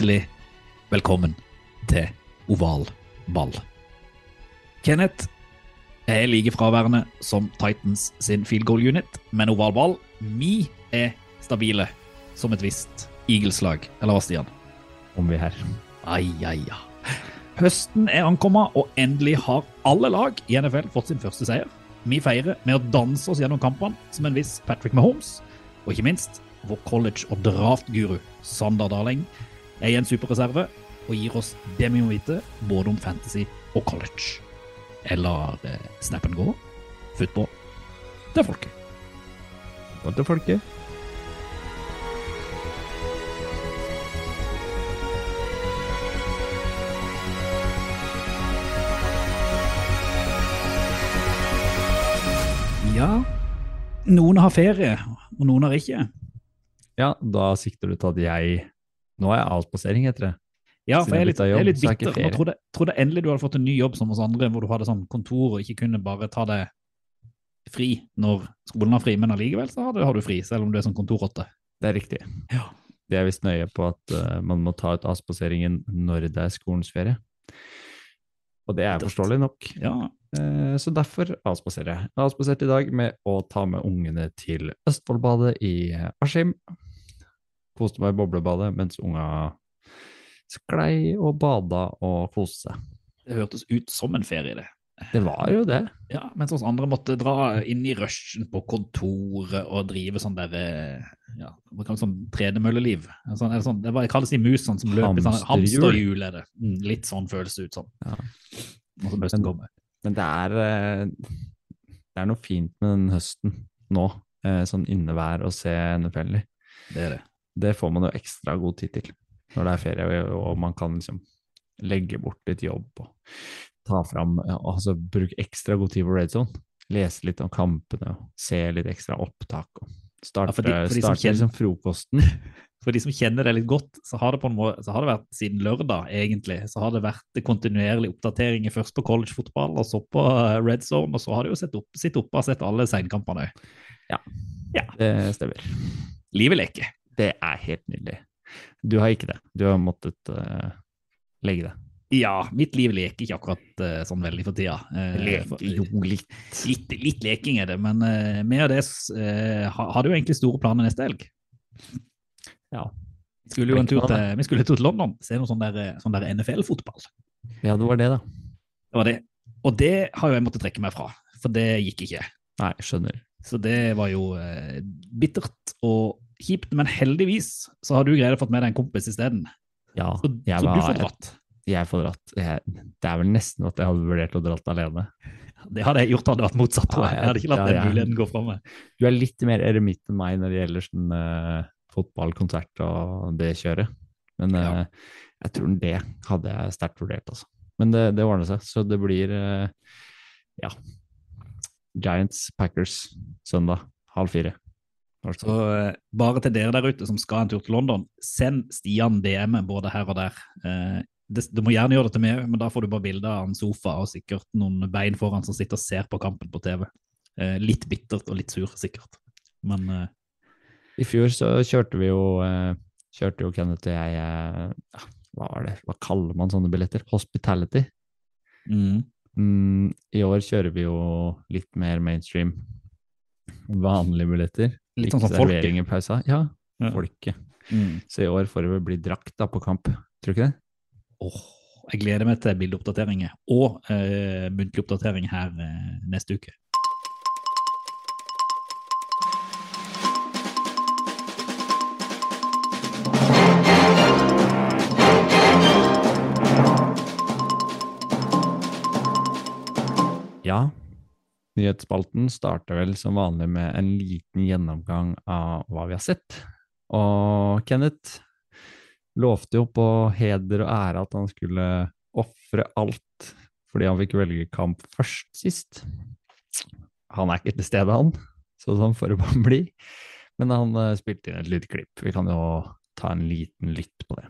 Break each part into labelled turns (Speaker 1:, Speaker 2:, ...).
Speaker 1: Hjertelig velkommen til Oval ball. Kenneth er like fraværende som Titans sin field goal unit, men Oval ball, vi er stabile som et visst Eagles-lag. Eller hva, Stian?
Speaker 2: om vi er her.
Speaker 1: Ai, ai, ja. Høsten er ankommet, og endelig har alle lag i NFL fått sin første seier. Vi feirer med å danse oss gjennom kampene som en viss Patrick Mahomes, og ikke minst vår college- og draft-guru Sander Darling er en superreserve og gir oss det vi må vite både om fantasy og college. Eller eh, snap and go. Football. Er folket.
Speaker 2: Og til folket.
Speaker 1: Ja, noen har ferie, og noen har ikke.
Speaker 2: Ja, da sikter du til at jeg Nå er avspasering, heter det.
Speaker 1: Ja, for jeg er litt, jeg er litt
Speaker 2: bitter. er jeg
Speaker 1: trodde, trodde endelig du hadde fått en ny jobb som oss andre, hvor du hadde sånn kontor og ikke kunne bare ta det fri når skolen har fri, men allikevel så har du, har du fri, selv om du er sånn kontorrotte.
Speaker 2: Det er riktig.
Speaker 1: Ja.
Speaker 2: De er visst nøye på at uh, man må ta ut avspaseringen når det er skolens ferie. Og det er forståelig nok.
Speaker 1: Ja,
Speaker 2: Uh, Så derfor avspaserer jeg. Jeg har avspasert i dag med å ta med ungene til Østfoldbadet i Askim. Koste meg i boblebadet mens unga sklei og bada og koste seg.
Speaker 1: det hørtes ut som en ferie, det.
Speaker 2: Det var jo det.
Speaker 1: Ja, mens oss andre måtte dra inn i rushen på kontoret og drive sånn der eh, ja, hva kalles sånn tredemølleliv. Sånn, eller sånn, det var, kalles i mus sånn som løper i sånn
Speaker 2: Hamsterhjul.
Speaker 1: er det. Mm, litt sånn føles det ut som.
Speaker 2: Ja.
Speaker 1: Som høsten kommer.
Speaker 2: Men det er, eh, det er noe fint med den høsten nå, eh, sånn innevær å se NFL i.
Speaker 1: Det er det.
Speaker 2: Det får man jo ekstra god tid til når det er ferie, og man kan liksom legge bort litt jobb og ta fram, ja, altså bruke ekstra god tid på Red Zone. Lese litt om kampene og se litt ekstra opptak. og Starte,
Speaker 1: Ja, for de- for de
Speaker 2: starte
Speaker 1: kjenner-
Speaker 2: liksom frokosten.
Speaker 1: For de som kjenner det litt godt, så har det måte, så har det vært siden lørdag, egentlig. Så har det vært kontinuerlig oppdateringer først på collegefotball, og så på eh, red zone, og så har de jo sett opp, sitt oppe og sett alle seinkampene òg.
Speaker 2: Det stemmer.
Speaker 1: Livet leker.
Speaker 2: Det er helt nydelig. Du har ikke det. Du har måttet uh, legge det.
Speaker 1: Ja, mitt liv leker ikke akkurat uh, sånn veldig for tida. Eh, jo,
Speaker 2: litt.
Speaker 1: Litt, litt leking er det, men uh, med det uh, har du egentlig store planer neste helg.
Speaker 2: Ja.
Speaker 1: Vi skulle jo en tur til, vi skulle til London, se noe sånn der, sånn der NFL-fotball.
Speaker 2: ja, det var det, da.
Speaker 1: Det var det. Og det har jo jeg måttet trekke meg fra, for det gikk ikke.
Speaker 2: Nei, skjønner.
Speaker 1: Så det var jo bittert og kjipt, men heldigvis så har du greid å fått med deg en kompis isteden.
Speaker 2: Ja,
Speaker 1: Så,
Speaker 2: jeg
Speaker 1: så du får dratt.
Speaker 2: jeg får dratt. Jeg, det er vel nesten at jeg hadde vurdert å dratt alene.
Speaker 1: Det hadde jeg gjort hadde vært motsatt. jeg. Jeg hadde ikke latt
Speaker 2: Ja,
Speaker 1: den muligheten gå fra meg.
Speaker 2: Du er litt mer eremitt enn meg når det gjelder sånn uh, fotballkonsert og det kjøret. Men eh,
Speaker 1: Ja.
Speaker 2: jeg tror det hadde jeg sterkt vurdert, altså. Men det, det ordner seg, så det blir uh, ja. Giants Packers søndag halv fire.
Speaker 1: Så eh, bare til dere der ute som skal en tur til London, send Stian DM både her og der. Eh, det, du må gjerne gjøre det til meg, men da får du bare bilde av en sofa og sikkert noen bein foran som sitter og ser på kampen på TV. Eh, litt bittert og litt sur, sikkert. Men
Speaker 2: I fjor så kjørte vi jo kjørte jo Kenneth og jeg Hva var det, hva kaller man sånne billetter? Hospitality.
Speaker 1: mm,
Speaker 2: Mm, I år kjører vi jo litt mer mainstream. Vanlige billetter.
Speaker 1: Litt sånn som folket.
Speaker 2: i pausa. Ja,
Speaker 1: Ja.
Speaker 2: folket.
Speaker 1: mm.
Speaker 2: Så i år får det vel bli drakt da på kamp, tror du ikke det?
Speaker 1: Åh, jeg gleder meg til bildeoppdateringer og eh, muntlig oppdatering her eh, neste uke.
Speaker 2: Ja, Nyhetsspalten starter vel som vanlig med en liten gjennomgang av hva vi har sett. Og Kenneth lovte jo på heder og ære at han skulle ofre alt fordi han fikk velge kamp først sist. Han er ikke til stede, han, så sånn får det bare bli. Men han uh, spilte inn et lite klipp. Vi kan jo ta en liten lytt på det.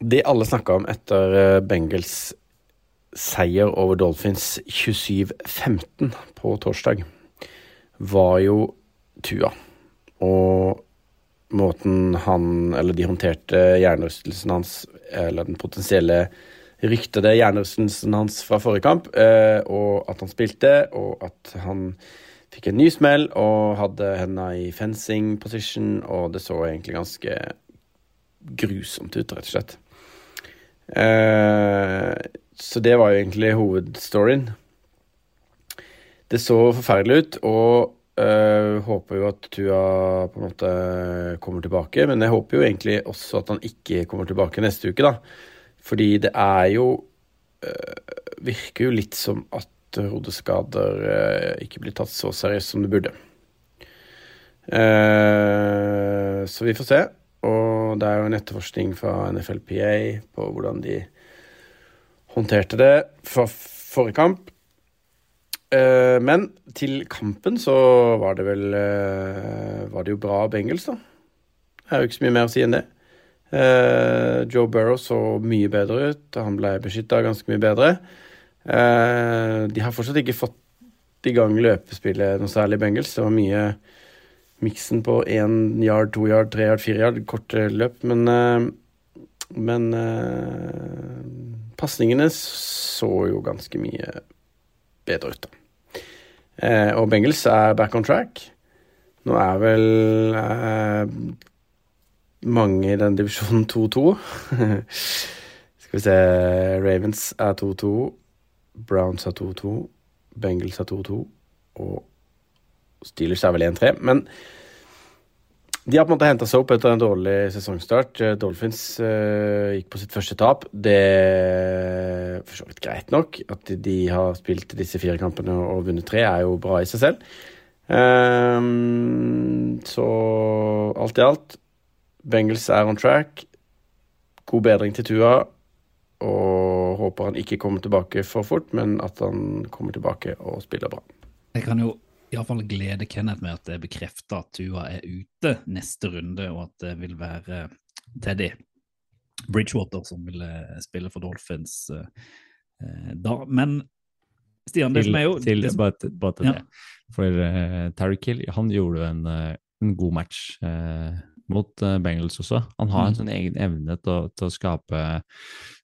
Speaker 3: Det alle snakka om etter uh, Bengals seier over Dolphins 27-15 på torsdag, var jo Tua. Og måten han, eller de håndterte hjernerystelsen hans, eller den potensielle ryktede hjernerystelsen hans fra forrige kamp, eh, og at han spilte, og at han fikk en ny smell og hadde henda i fencing position, og det så egentlig ganske grusomt ut, rett og slett. Eh, så det var jo egentlig hovedstoryen. Det så forferdelig ut, og øh, håper jo at Tua på en måte kommer tilbake. Men jeg håper jo egentlig også at han ikke kommer tilbake neste uke, da. Fordi det er jo øh, Virker jo litt som at hodeskader øh, ikke blir tatt så seriøst som det burde. Uh, så vi får se. Og det er jo en etterforskning fra NFLPA på hvordan de håndterte det fra forrige kamp. Uh, men til kampen så var det vel uh, Var det jo bra Bengels da. Det er jo ikke så mye mer å si enn det. Uh, Joe Burrow så mye bedre ut. Han ble beskytta ganske mye bedre. de har fortsatt ikke fått i gang løpespillet noe særlig, Bengels. Det var mye miksen på én yard, to yard, tre yard, fire yard, korte løp. Men, men pasningene så jo ganske mye bedre ut, da. Eh, og Bengals er back on track. Nå er vel eh, mange i den divisjonen 2-2. Skal vi se Ravens er 2-2. Browns er 2-2. Bengals er 2-2. Og Steelers er vel 1-3. Men de har på en måte henta seg opp etter en dårlig sesongstart. Eh, Dolphins uh, gikk på sitt første tap. Det er for så vidt greit nok. At de, har spilt disse fire kampene og vunnet tre, er jo bra i seg selv. Um, så alt i alt Bengals er on track. God bedring til Tua. Og håper han ikke kommer tilbake for fort, men at han kommer tilbake og spiller bra.
Speaker 1: Jeg kan jo iallfall glede Kenneth med at det er bekrefta at Tua er ute neste runde, og at det vil være Teddy Bridgewater som vil eh, spille for Dolphins eh, da. Men Stian, det som er jo
Speaker 2: til,
Speaker 1: det som,
Speaker 2: bare, bare til
Speaker 1: ja.
Speaker 2: det. For uh, Terry Kill han gjorde en, en god match uh, mot uh, Bengals også. Han har en
Speaker 1: Mm.
Speaker 2: sånn egen evne til, til å skape,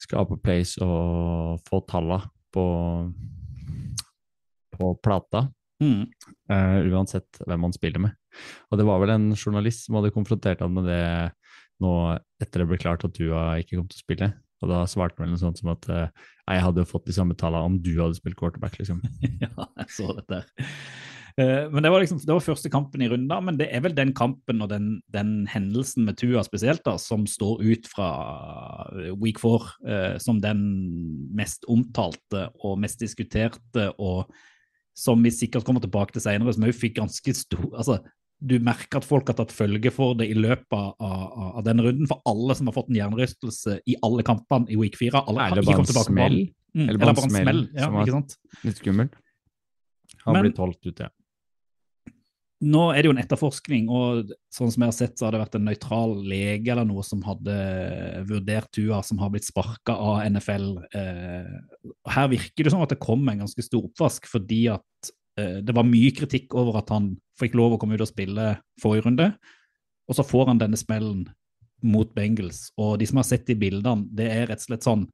Speaker 2: skape place og få talla på, på plata.
Speaker 1: Mm,
Speaker 2: Uh, uansett hvem han spiller med. Og det var vel en journalist som hadde konfrontert han med det nå etter det ble klart at Tua ikke kom til å spille. Og da svarte han vel noe sånt som at uh, jeg hadde jo fått de samme tallene om du hadde spilt quarterback, liksom.
Speaker 1: ja, jeg så dette. her. Eh, men det var liksom, det var første kampen i runden, men det er vel den kampen og den, den hendelsen med Tua spesielt da, som står ut fra week four uh, som den mest omtalte og mest diskuterte, og som vi sikkert kommer tilbake til senere, som òg fikk ganske stor altså, Du merker at folk har tatt følge for det i løpet av, av, av denne runden. For alle som har fått en hjernerystelse i alle kampene i week 4 alle,
Speaker 2: Eller bare en smell.
Speaker 1: Mm,
Speaker 2: Eller bare en smell.
Speaker 1: Ja, ikke sant?
Speaker 2: Litt skummelt. Han
Speaker 1: blir
Speaker 2: blitt holdt ute.
Speaker 1: Nå er det jo en etterforskning, og sånn som jeg har sett, så har det vært en nøytral lege eller noe som hadde vurdert Tua, som har blitt sparka av NFL. Eh, her virker det som at det kom en ganske stor oppvask, fordi at eh, det var mye kritikk over at han fikk lov å komme ut og spille forrige runde, og så får han denne smellen mot Bengals. Og de som har sett de bildene, det er rett og slett sånn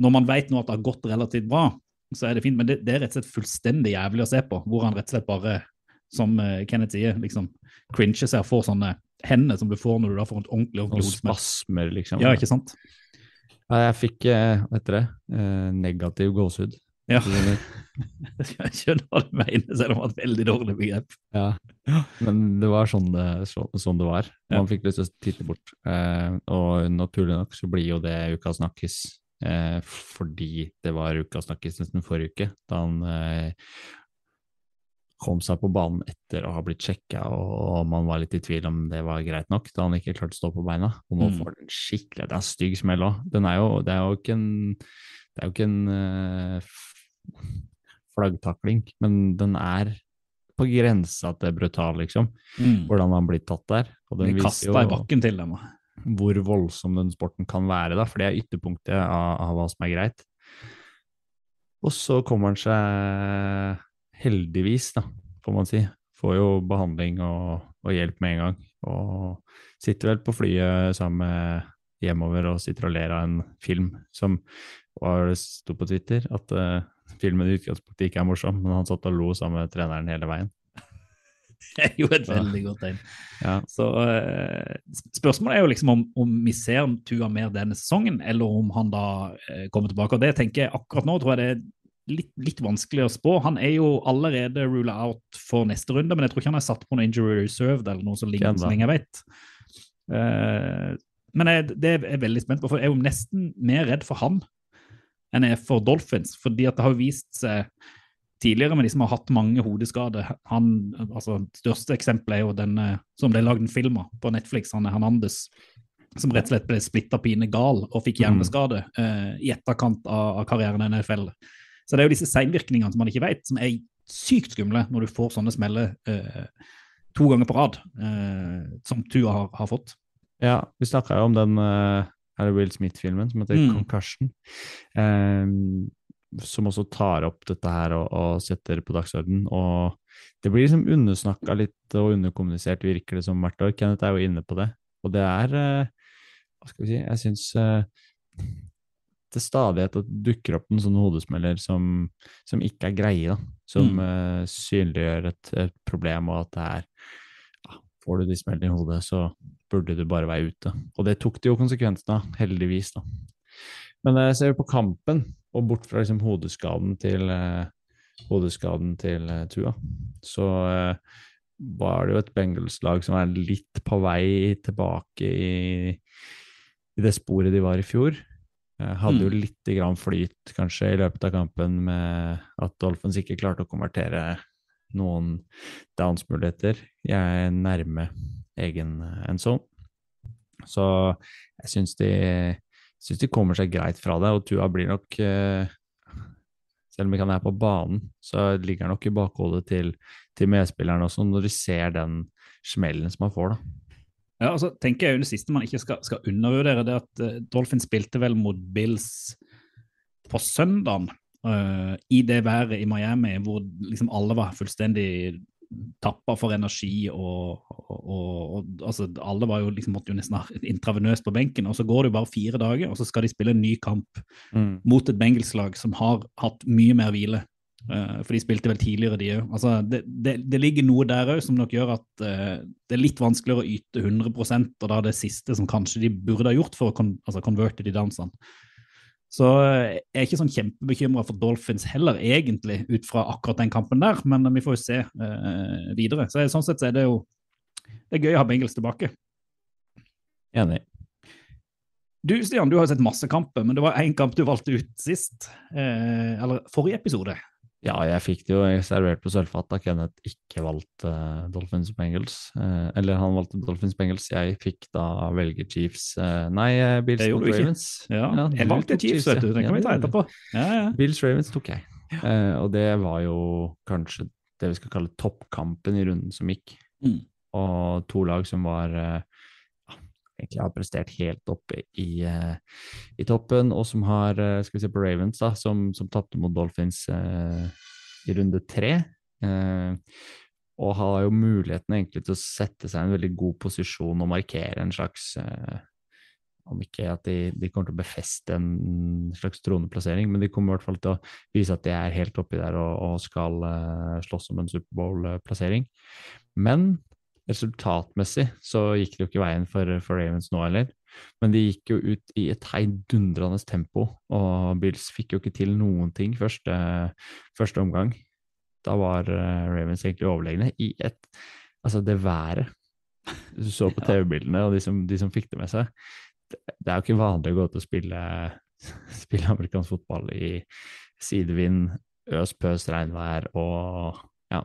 Speaker 1: Når man vet nå at det har gått relativt bra, så er det fint, men det, det er rett og slett fullstendig jævlig å se på, hvor han rett og slett bare som eh, Kenneth sier, liksom cringe seg og får sånne hender som du får når du da får et ordentlig ordentlig hodesmell.
Speaker 2: spasmer, liksom.
Speaker 1: Ja, ikke sant?
Speaker 2: Ja, jeg fikk, eh, hva heter det, eh, negativ gåsehud.
Speaker 1: Ja. Jeg skjønner hva du mener, selv om det var et veldig dårlig begrep.
Speaker 2: Ja, men det var sånn det, så, sånn det var.
Speaker 1: Ja.
Speaker 2: Man fikk lyst til å titte bort. Eh, og naturlig nok så blir jo det uka snakkes, eh, fordi det var uka snakkes nesten forrige uke, da han eh, kom seg på banen etter å ha blitt sjekka, og man var litt i tvil om det var greit nok da han ikke klarte å stå på beina. Og nå
Speaker 1: Mm.
Speaker 2: får den skikkelig Det er stygg smell òg. Det er jo ikke en Det er jo ikke en uh, flaggtakling, men den er på grensa til brutal, liksom.
Speaker 1: Mm.
Speaker 2: Hvordan han blir tatt der. Og den
Speaker 1: Blir
Speaker 2: viser
Speaker 1: i bakken til dem.
Speaker 2: hvor voldsom den sporten kan være, da, for det er ytterpunktet av, av hva som er greit. Og så kommer han seg heldigvis, da, får man si. Får jo behandling og, og hjelp med en gang. Og sitter vel på flyet sammen med hjemover og sitter og ler av en film som var det sto på Twitter, at uh, filmen i utgangspunktet ikke er morsom, men han satt og lo sammen med treneren hele veien.
Speaker 1: Det er jo et veldig godt tegn.
Speaker 2: Ja,
Speaker 1: Så uh, Spørsmålet er jo liksom om, om vi ser Tua mer denne sesongen, eller om han da uh, kommer tilbake. Og det tenker jeg akkurat nå tror jeg det er litt, litt vanskelig å spå. Han er jo allerede rula out for neste runde, men jeg tror ikke han er satt på noe injury reserved eller noe som ligner,
Speaker 2: Ikke
Speaker 1: så lenge jeg vet. Uh, men jeg, det er jeg veldig spent på, for jeg er jo nesten mer redd for han enn jeg er for Dolphins, fordi at det har vist seg tidligere med de som har hatt mange hodeskader. Han, altså, største eksempelet er jo den som ble lagd en film av på Netflix, han er Hernandez, som rett og slett ble splitta pine gal og fikk hjerneskade eh, i etterkant av, av karrieren i NFL. Så det er jo disse seinvirkningene som man ikke vet, som er sykt skumle når du får sånne smeller eh, to ganger på rad, eh, som Tua har, har fått.
Speaker 2: Ja, vi snakka jo om den er Will Smith-filmen som heter
Speaker 1: Mm.
Speaker 2: Concussion, eh, som også tar opp dette her og, og setter det på dagsorden. Og det blir liksom undersnakka litt og underkommunisert, virker det som hvert år. Kenneth er jo inne på det. Og det er eh, Hva skal vi si Jeg syns eh, til stadighet at det dukker opp en sånn hodesmeller som, som ikke er greie, da. Som
Speaker 1: Mm.
Speaker 2: uh, synliggjør et, et problem, og at det er ja, Får du de smellene i hodet, så burde du bare være ute. Og det tok de jo konsekvensene av, heldigvis, da. Men uh, ser vi på kampen, og bort fra liksom hodeskaden til uh, hodeskaden til Tua, så var det jo et Bengals-lag som er litt på vei tilbake i, i det sporet de var i fjor. Eh, hadde jo litt grann flyt kanskje i løpet av kampen med at Dolphins ikke klarte å konvertere noen downs-muligheter. Jeg er nærme egen endzone. Så jeg syns de, syns de kommer seg greit fra det, og Tua blir nok eh, Selv om ikke han er på banen, så ligger han nok i bakhodet til, til medspilleren også, når de ser den smellen som han får, da.
Speaker 1: Ja, altså tenker jeg jo det siste man ikke skal, skal undervurdere, det at uh, Dolphin spilte vel mot Bills på søndagen Uh, i det været i Miami hvor liksom alle var fullstendig tappa for energi og, og, og, og altså alle var jo liksom måtte jo nesten ha intravenøst på benken, og så går det jo bare fire dager, og så skal de spille en ny kamp mot et Bengals-lag som har hatt mye mer hvile. Eh, for de spilte vel tidligere, de òg. Altså, det, det, det ligger noe der òg som nok gjør at uh, det er litt vanskeligere å yte 100% og da det siste som kanskje de burde ha gjort for å kon altså converte de dansene. Så eh, jeg er ikke sånn kjempebekymra for Dolphins heller, egentlig, ut fra akkurat den kampen der, men vi får jo se uh, videre. Så sånn sett så er det jo det er gøy å ha Bengels tilbake.
Speaker 2: Enig.
Speaker 1: Du Stian, du har jo sett masse kamper, men det var én kamp du valgte ut sist. Eh, eller forrige episode.
Speaker 2: Ja, jeg fikk det jo servert på sølvfat da Kenneth ikke valgte uh, Dolphins Bengals. Eh, eller han valgte Dolphins Bengals, jeg fikk da velge Chiefs eh, Nei, eh, Bills
Speaker 1: og
Speaker 2: mot. Ravens.
Speaker 1: Ja,
Speaker 2: Ja,
Speaker 1: jeg valgte
Speaker 2: tok
Speaker 1: Chiefs, vet du. Den kan vi ta etterpå. Ja, ja.
Speaker 2: Bills Ravens tok jeg. Eh, og det var jo kanskje det vi skal kalle toppkampen i runden som gikk.
Speaker 1: Mm.
Speaker 2: Og to lag som var eh, egentlig har prestert helt oppe i, eh, i toppen, og som har eh, Skal vi se på Ravens, da, som, som tapte mot Dolphins eh, i runde tre. Og har jo muligheten egentlig til å sette seg i en veldig god posisjon og markere en slags Om ikke at de, de kommer til å befeste en slags troneplassering, men de kommer i hvert fall til å vise at de er helt oppi der og, og skal uh, slåss om en Superbowl-plassering. Men resultatmessig så gikk det jo ikke veien for, for Ravens nå heller. Men de gikk jo ut i et heidundrende tempo, og Bills fikk jo ikke til noen ting første, første omgang. Da var eh, Ravens egentlig overlegne i et Altså, det været Du så på TV-bildene, og de som, de som fikk det med seg Det, det er jo ikke vanlig å gå til å spille, spille amerikansk fotball i sidevind, øs, pøs, regnvær og ja,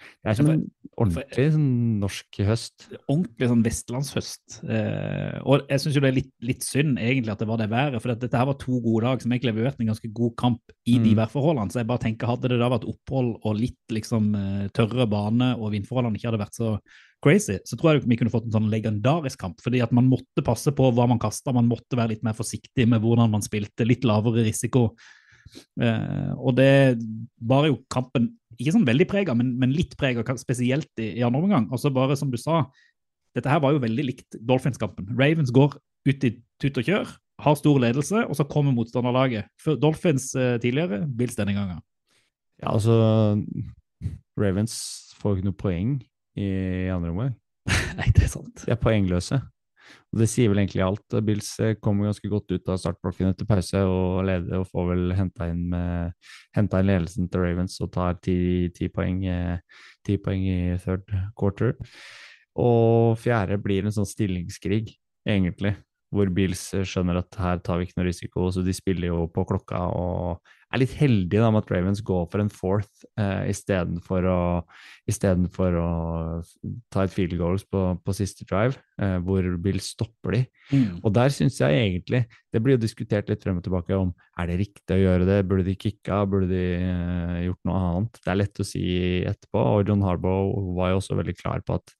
Speaker 2: Det er som en ordentlig sånn, norsk høst.
Speaker 1: ordentlig sånn vestlandshøst. Eh, og jeg syns jo det er litt, litt synd egentlig at det var det været, for dette her var to gode dager som egentlig leverte en ganske god kamp i de
Speaker 2: Mm.
Speaker 1: værforholdene. Så jeg bare tenker, hadde det da vært opphold og litt liksom eh, tørre bane, og vindforholdene ikke hadde vært så crazy, så tror jeg vi kunne fått en sånn legendarisk kamp. Fordi at man måtte passe på hva man kasta, man måtte være litt mer forsiktig med hvordan man spilte, litt lavere risiko. Eh, og det var jo kampen ikke sånn veldig prega, men, men litt prega, spesielt i, i andre omgang. Og så bare som du sa, dette her var jo veldig likt Dolphins-kampen. Ravens går ut i tut og kjør, har stor ledelse, og så kommer motstanderlaget. For Dolphins eh, tidligere, Bills denne gangen.
Speaker 2: Ja, altså Ravens får ikke noe poeng i andre omgang.
Speaker 1: Nei, det er sant.
Speaker 2: De er poengløse. Og det sier vel egentlig alt. Bills eh, kommer ganske godt ut av startblokken etter pause og leder og får vel henta inn, inn ledelsen til Ravens og tar ti, ti, poeng, eh, ti poeng i third quarter. Og fjerde blir en sånn stillingskrig, egentlig, hvor Bills eh, skjønner at her tar vi ikke noe risiko, så de spiller jo på klokka og er litt heldige da med at Ravens går for en fourth eh, istedenfor å, istedenfor å ta et field goals på, på siste drive, eh, hvor Bills stopper de.
Speaker 1: Mm.
Speaker 2: Og der syns jeg egentlig Det blir jo diskutert litt frem og tilbake om er det riktig å gjøre det, burde de kicka, burde de eh, gjort noe annet? Det er lett å si etterpå, og John Harboe var jo også veldig klar på at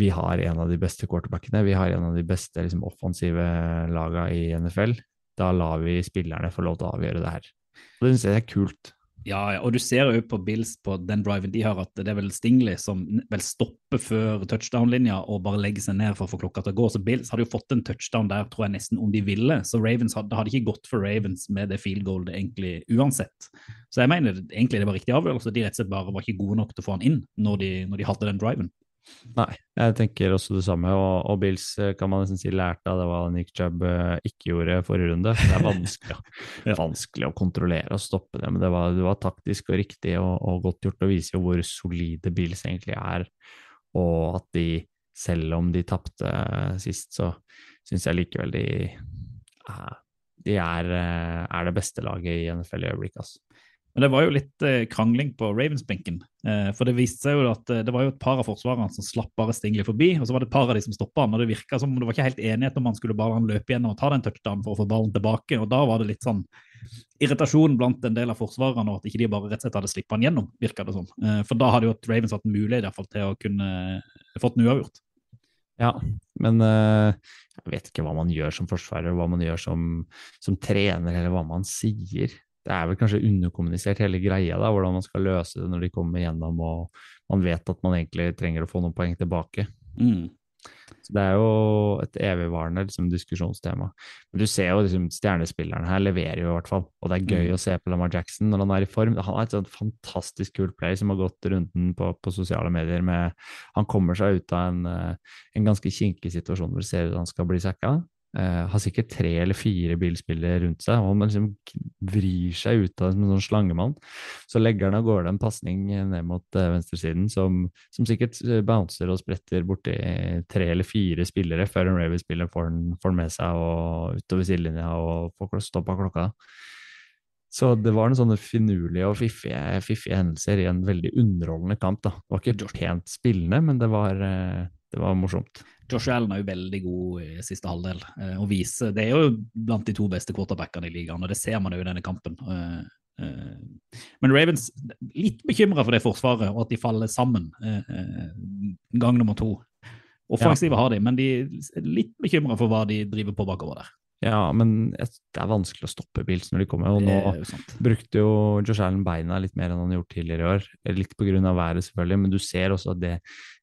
Speaker 2: vi har en av de beste quarterbackene, vi har en av de beste liksom, offensive lagene i NFL. Da lar vi spillerne få lov til å avgjøre det her. Og det syns jeg er kult.
Speaker 1: Ja, og du ser jo på Bills på den driven de har, at det er vel Stingley som vel stopper før touchdown-linja og bare legger seg ned for å få klokka til å gå. Så Bills hadde jo fått en touchdown der, tror jeg nesten om de ville. Så Ravens hadde, hadde ikke gått for Ravens med det field goalet egentlig uansett. Så jeg mener egentlig det var riktig avgjørelse. De rett og slett bare var ikke gode nok til å få han inn når de, når de hadde den driven.
Speaker 2: Nei, jeg tenker også det samme. Og, og Bills eh, kan man nesten si lærte av det hva Nick Chubb eh, ikke gjorde forrige runde. Det er vanskelig,
Speaker 1: Ja.
Speaker 2: vanskelig å kontrollere og stoppe det, men det var, det var taktisk og riktig og, og godt gjort. Og viser jo hvor solide Bills egentlig er, og at de, selv om de tapte eh, sist, så syns jeg likevel de, de er, er det beste laget i NFL i øyeblikket. Altså.
Speaker 1: Men det var jo litt eh, krangling på Ravens-benken. Eh, for det viste seg jo at eh, det var jo et par av forsvarerne som slapp bare Stingley forbi, og så var det et par av de som stoppa han. Og det virka som om det var ikke helt enighet om han skulle bare løpe gjennom og ta den touchdownen for å få ballen tilbake. Og da var det litt sånn irritasjon blant en del av forsvarerne og at ikke de bare rett og slett hadde slippa han gjennom, virka det som. Eh, for da hadde jo Ravens hatt mulighet i hvert fall til å kunne fått den uavgjort.
Speaker 2: Ja, men jeg vet ikke hva man gjør som forsvarer, hva man gjør som, som trener, eller hva man sier. Det er vel kanskje underkommunisert hele greia, da, hvordan man skal løse det når de kommer gjennom og man vet at man egentlig trenger å få noen poeng tilbake.
Speaker 1: Mm.
Speaker 2: Så Det er jo et evigvarende liksom, diskusjonstema. Men du ser jo liksom, stjernespilleren her leverer jo i hvert fall, og det er gøy
Speaker 1: Mm.
Speaker 2: å se på Lamar Jackson når han er i form. Han er et sånt fantastisk kult play som har gått runden på, på sosiale medier med Han kommer seg ut av en, eh, en ganske kinkig situasjon hvor det ser ut som han skal bli sacka. Eh, har sikkert tre eller fire bilspillere rundt seg, og man liksom vrir seg ut av det som en sånn slangemann. Så legger han av gårde en pasning ned mot eh, venstresiden som, som sikkert eh, bouncer og spretter borti tre eller fire spillere før en Ravens-spiller får, den- får den med seg og utover sidelinja og får stoppa klokka. Så det var noen sånne finurlige og fiffige, fiffige hendelser i en veldig underholdende kamp. da. Det var ikke pent spillende, men det var, det var morsomt.
Speaker 1: Josh Allen er jo veldig god i siste halvdel. eh, og viser, Det er jo blant de to beste quarterbackene i ligaen, og det ser man jo i denne kampen. Eh, eh, Men Ravens litt bekymra for det forsvaret, og at de faller sammen eh, eh, gang nummer to. Offensive har de, men de er litt bekymra for hva de driver på bakover der.
Speaker 2: Ja, men det er vanskelig å stoppe Bills når de kommer. og nå brukte jo Josh Allen beina litt mer enn han har gjort tidligere i år. Litt av været, selvfølgelig, men du ser også at det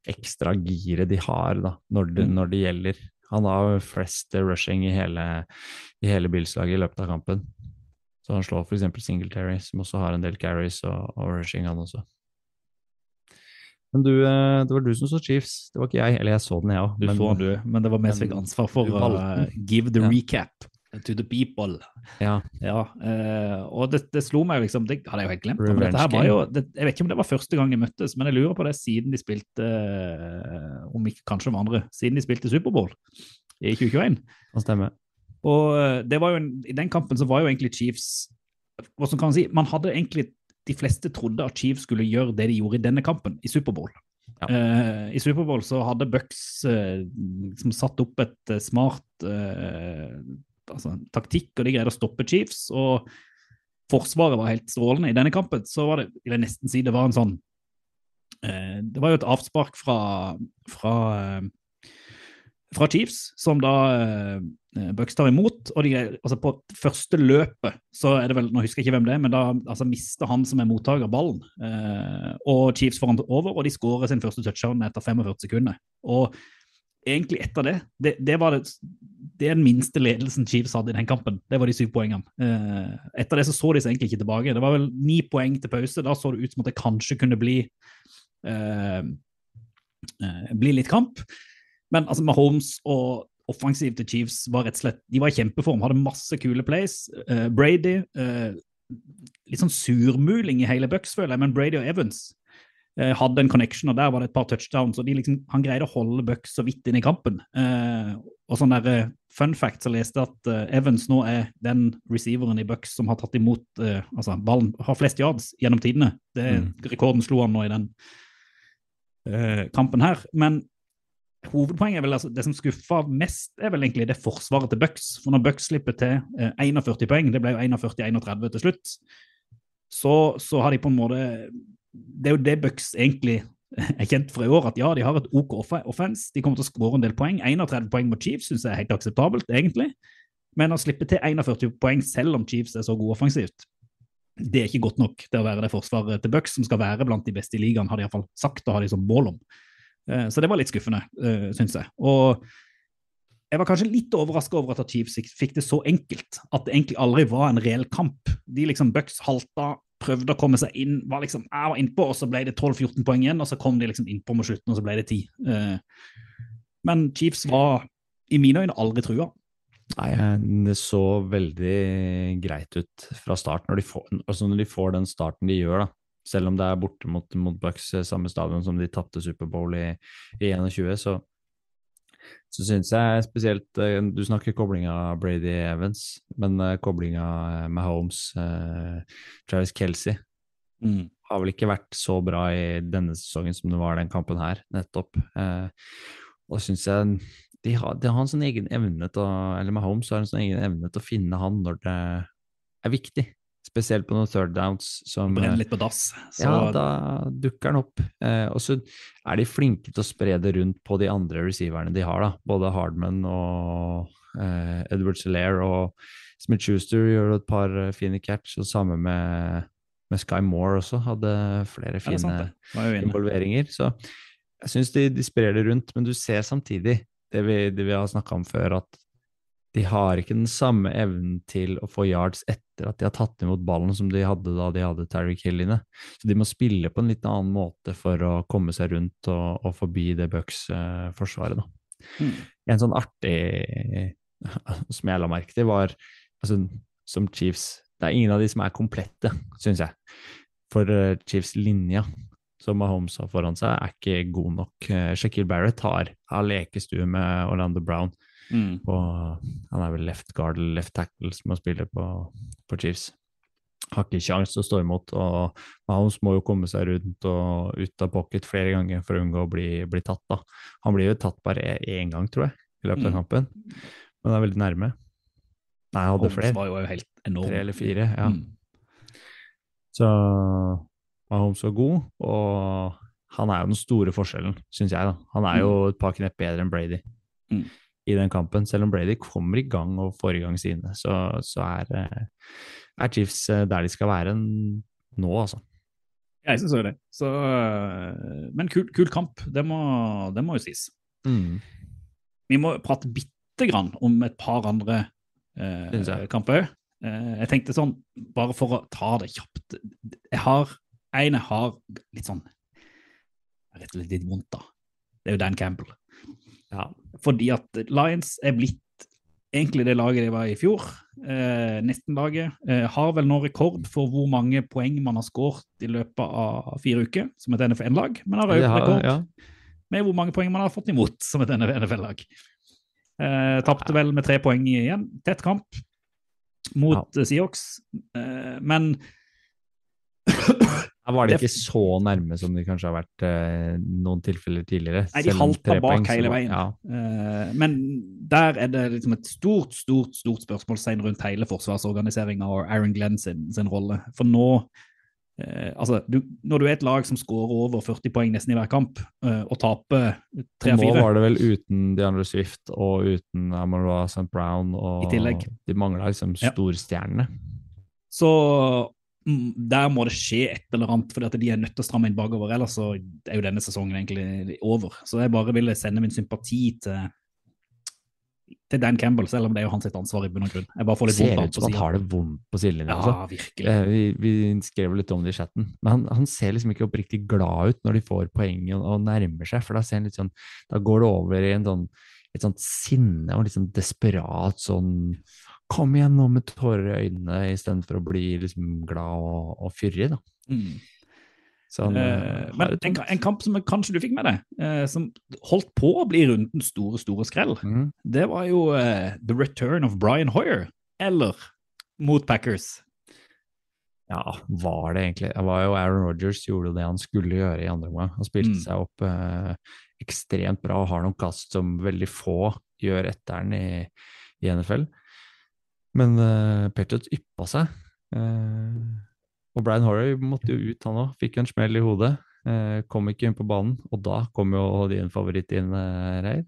Speaker 2: ekstra giret de har da, når det,
Speaker 1: Mm.
Speaker 2: når det gjelder. Han har flest rushing i hele, i hele Bills-laget i løpet av kampen. Så han slår f.eks. Singletary, som også har en del carries og, og rushing, han også. Men du, eh, det var du som så Chiefs, det var ikke jeg. Eller jeg så den, jeg òg.
Speaker 1: Du så du, men det var fikk ansvar for å eh, give the
Speaker 2: Ja.
Speaker 1: recap to the people.
Speaker 2: Ja,
Speaker 1: Ja, eh, og det, det slo meg liksom, det hadde jeg jo helt glemt. jo, det, jeg vet ikke om det var første gang de møttes, men jeg lurer på det siden de spilte, eh, om ikke kanskje om andre, siden de spilte Superbowl i 2021.
Speaker 2: Det stemmer.
Speaker 1: Og eh, det var jo en, i den kampen så var jo egentlig Chiefs, Hvordan kan man si, man hadde egentlig, de fleste trodde at Chiefs skulle gjøre det de gjorde i denne kampen, i Superbowl.
Speaker 2: Ja.
Speaker 1: Uh, I Superbowl så hadde Bucks uh, liksom satt opp et uh, smart altså, taktikk, og de greide å stoppe Chiefs. og Forsvaret var helt strålende. I denne kampen så var det jeg nesten si det var en sånn eh, Det var jo et avspark fra, fra, eh, fra Chiefs, som da eh, Bucks tar imot. og de, altså På første løpet så er det vel, nå husker jeg ikke hvem det er, men da altså, mister han som er mottaker, ballen. Eh, og Chiefs får han over, og de skårer sin første touchdown etter 45 sekunder. Og egentlig etter det, det, det var det, det er den minste ledelsen Chiefs hadde i den kampen. Det var de syv poengene. Eh, etter det så så de seg egentlig ikke tilbake. Det var vel ni poeng til pause. Da så det ut som at det kanskje kunne bli eh, eh, bli litt kamp. Men altså Mahomes og offensiv til Chiefs var rett og slett de var i kjempeform, hadde masse kule plays. Eh, Brady eh, Litt sånn surmuling i hele Bucks, føler jeg, men Brady og Evans eh, hadde en connection, og der var det et par touchdowns. og liksom, Han greide å holde Bucks så vidt inn i kampen. Eh, og sånn der eh, fun fact så leste jeg at eh, Evans nå er den receiveren i Bucks som har tatt imot eh, altså ballen, har flest yards gjennom tidene. Det,
Speaker 2: Mm.
Speaker 1: Rekorden slo han nå i den eh, kampen her. Men hovedpoenget er vel altså, det som skuffa mest, er vel egentlig det forsvaret til Bucks. For når Bucks slipper til eh, 41 poeng, det ble jo 41-31 til slutt, så, så har de på en måte Det er jo det Bucks egentlig er kjent for i år, at ja, de har et OK off- offense, de kommer til å skåre en del poeng. 31 poeng mot Chiefs syns jeg er helt akseptabelt, egentlig. Men å slippe til 41 poeng selv om Chiefs er så gode offensivt, det er ikke godt nok til å være det forsvaret til Bucks som skal være blant de beste i ligaen, har de iallfall sagt og har de som mål om. Eh, Så det var litt skuffende, eh, syns jeg. Og jeg var kanskje litt overraska over at Chiefs fikk det så enkelt. At det egentlig aldri var en reell kamp. De liksom Bucks halta, prøvde å komme seg inn, var liksom jeg var innpå, og så ble det 12-14 poeng igjen, og så kom de liksom innpå mot slutten, og så ble det 10. Eh, Men Chiefs var i mine øyne aldri trua.
Speaker 2: Nei, det så veldig greit ut fra start når de får, altså når de får den starten de gjør, da. Selv om det er borte mot, mot Bucks, eh, samme stadion som de tapte Superbowl i, i 21, så, så syns jeg spesielt eh, Du snakker koblinga Brady Evans, men eh, koblinga med Holmes, eh, Travis Kelsey, har vel ikke vært så bra i denne sesongen som det var den kampen her, nettopp. Eh, og syns jeg de har, de har en sånn egen evne til å Eller Mahomes har en sånn egen evne til å finne han når det er viktig. Spesielt på noen third downs som
Speaker 1: Brenner litt på dass. Så
Speaker 2: Ja, da dukker den opp. Eh, og så er de flinke til å spre det rundt på de andre receiverne de har, da. Både Hardman og eh, Edward Solaire og Smith Schuster gjør et par eh, fine catch, og samme med, med Sky Moore også, hadde flere
Speaker 1: er
Speaker 2: fine
Speaker 1: sant,
Speaker 2: involveringer. Så jeg syns de, de sprer det rundt, men du ser samtidig det vi, det vi har snakka om før, at de har ikke den samme evnen til å få yards etter at de har tatt imot ballen som de hadde da de hadde Tyreek Hill inne. Så de må spille på en litt annen måte for å komme seg rundt og, og forbi det Bucks-forsvaret.
Speaker 1: Mm.
Speaker 2: En sånn artig som jeg la merke til, var altså, som Chiefs Det er ingen av de som er komplette, syns jeg. For eh, Chiefs linja som Mahomes har foran seg, er ikke god nok. Uh, Shaquille Barrett har, har lekestue med Orlando Brown,
Speaker 1: Mm.
Speaker 2: og han er vel left guard eller left tackle som han spiller på, på Chiefs. Har ikke kjangs til å stå imot, og Mahomes må jo komme seg rundt og ut av pocket flere ganger for å unngå å bli, bli tatt. da. Han blir jo tatt bare én gang, tror jeg, i løpet av
Speaker 1: Mm.
Speaker 2: kampen, men er veldig nærme. Nei, jeg hadde flere.
Speaker 1: var jo helt enorm.
Speaker 2: Tre eller fire, ja.
Speaker 1: Mm.
Speaker 2: Så Mahomes var god, og han er jo den store forskjellen, syns jeg. da. Han er jo et par knepp bedre enn Brady
Speaker 1: Mm.
Speaker 2: I den kampen. Selv om Brady kommer i gang og får i gang sine, så, så er, eh, er Chiefs eh, der de skal være nå, altså.
Speaker 1: Jeg syns jo det. Så, øh, men kul, kul kamp, det må, det må jo sies. Vi må prate bitte grann om et par andre eh,
Speaker 2: jeg.
Speaker 1: kamper òg. Eh, jeg tenkte sånn, bare for å ta det kjapt Jeg har en jeg har litt sånn Rett og slett litt vondt da. Det er jo Dan Campbell.
Speaker 2: Ja.
Speaker 1: Fordi at Lions er blitt egentlig det laget de var i fjor. Eh, nesten laget. Eh, har vel nå rekord for hvor mange poeng man har skåret i løpet av fire uker, som et NFL-lag. Men har også rekord
Speaker 2: ja.
Speaker 1: med hvor mange poeng man har fått imot som et NFL-lag. Eh, Tapte vel med tre poeng igjen. Tett kamp mot ja. Seahawks. Eh, men
Speaker 2: Her var de ikke så nærme som de kanskje har vært eh, noen tilfeller tidligere.
Speaker 1: Nei, de halta bak hele veien.
Speaker 2: Ja,
Speaker 1: Uh, men der er det liksom et stort, stort stort spørsmålstegn rundt hele forsvarsorganiseringa og Aaron Glenn sin, sin rolle. For nå uh, Altså, du, når du er et lag som skårer over 40 poeng nesten i hver kamp, uh, og taper
Speaker 2: og
Speaker 1: 3-4
Speaker 2: nå var det vel uten DeAndre Swift og uten Amara St. Brown. Og. De mangla liksom
Speaker 1: Ja. Så der må det skje et eller annet, at de er nødt til å stramme inn bakover. Ellers så er jo denne sesongen egentlig over. Så jeg bare ville sende min sympati til, til Dan Campbell, selv om det er jo hans ansvar i bunn og grunn. Jeg bare får litt
Speaker 2: Ser
Speaker 1: vondt
Speaker 2: ut som han har det vondt på sidelinja. altså.
Speaker 1: Ja, virkelig.
Speaker 2: Eh, Vi, vi skrev litt om det i chatten, men han, han ser liksom ikke oppriktig glad ut når de får poeng og, og nærmer seg, for da ser han litt sånn, da går det over i en sånn, et sånt sinne og litt sånn desperat sånn Kom igjen nå med tårer i øynene, istedenfor å bli liksom glad og, og fyrig, da.
Speaker 1: Mm.
Speaker 2: Så han, eh,
Speaker 1: Eh, men en, en kamp som kanskje du fikk med deg, uh, som holdt på å bli rundens store, store skrell,
Speaker 2: mm.
Speaker 1: det var jo uh, The Return of Brian Hoyer, eller mot Packers.
Speaker 2: Ja, var det egentlig Det var jo Aaron Rodgers gjorde det han skulle gjøre i andre omgang. Han spilte
Speaker 1: Mm.
Speaker 2: seg opp ekstremt bra og har noen kast som veldig få gjør etter han i, i NFL. Men uh, Patriots yppa seg. Uh, og Brian Horry måtte jo ut, han òg. Fikk en smell i hodet. Uh, kom ikke inn på banen. Og da kom jo din favoritt inn, uh, Reir.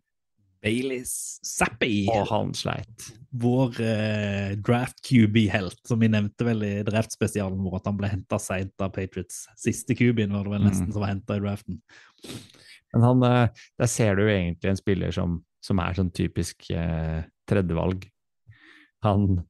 Speaker 1: Baileys Zappi,
Speaker 2: Og han sleit.
Speaker 1: vår eh, draft QB-helt, som vi nevnte vel i draftspesialen vår, at han ble henta seint av Patriots. Siste QB-en var det vel nesten
Speaker 2: Mm.
Speaker 1: som var henta i draften.
Speaker 2: Men han, eh, der ser du jo egentlig en spiller som, som er sånn typisk eh, tredjevalg. Han,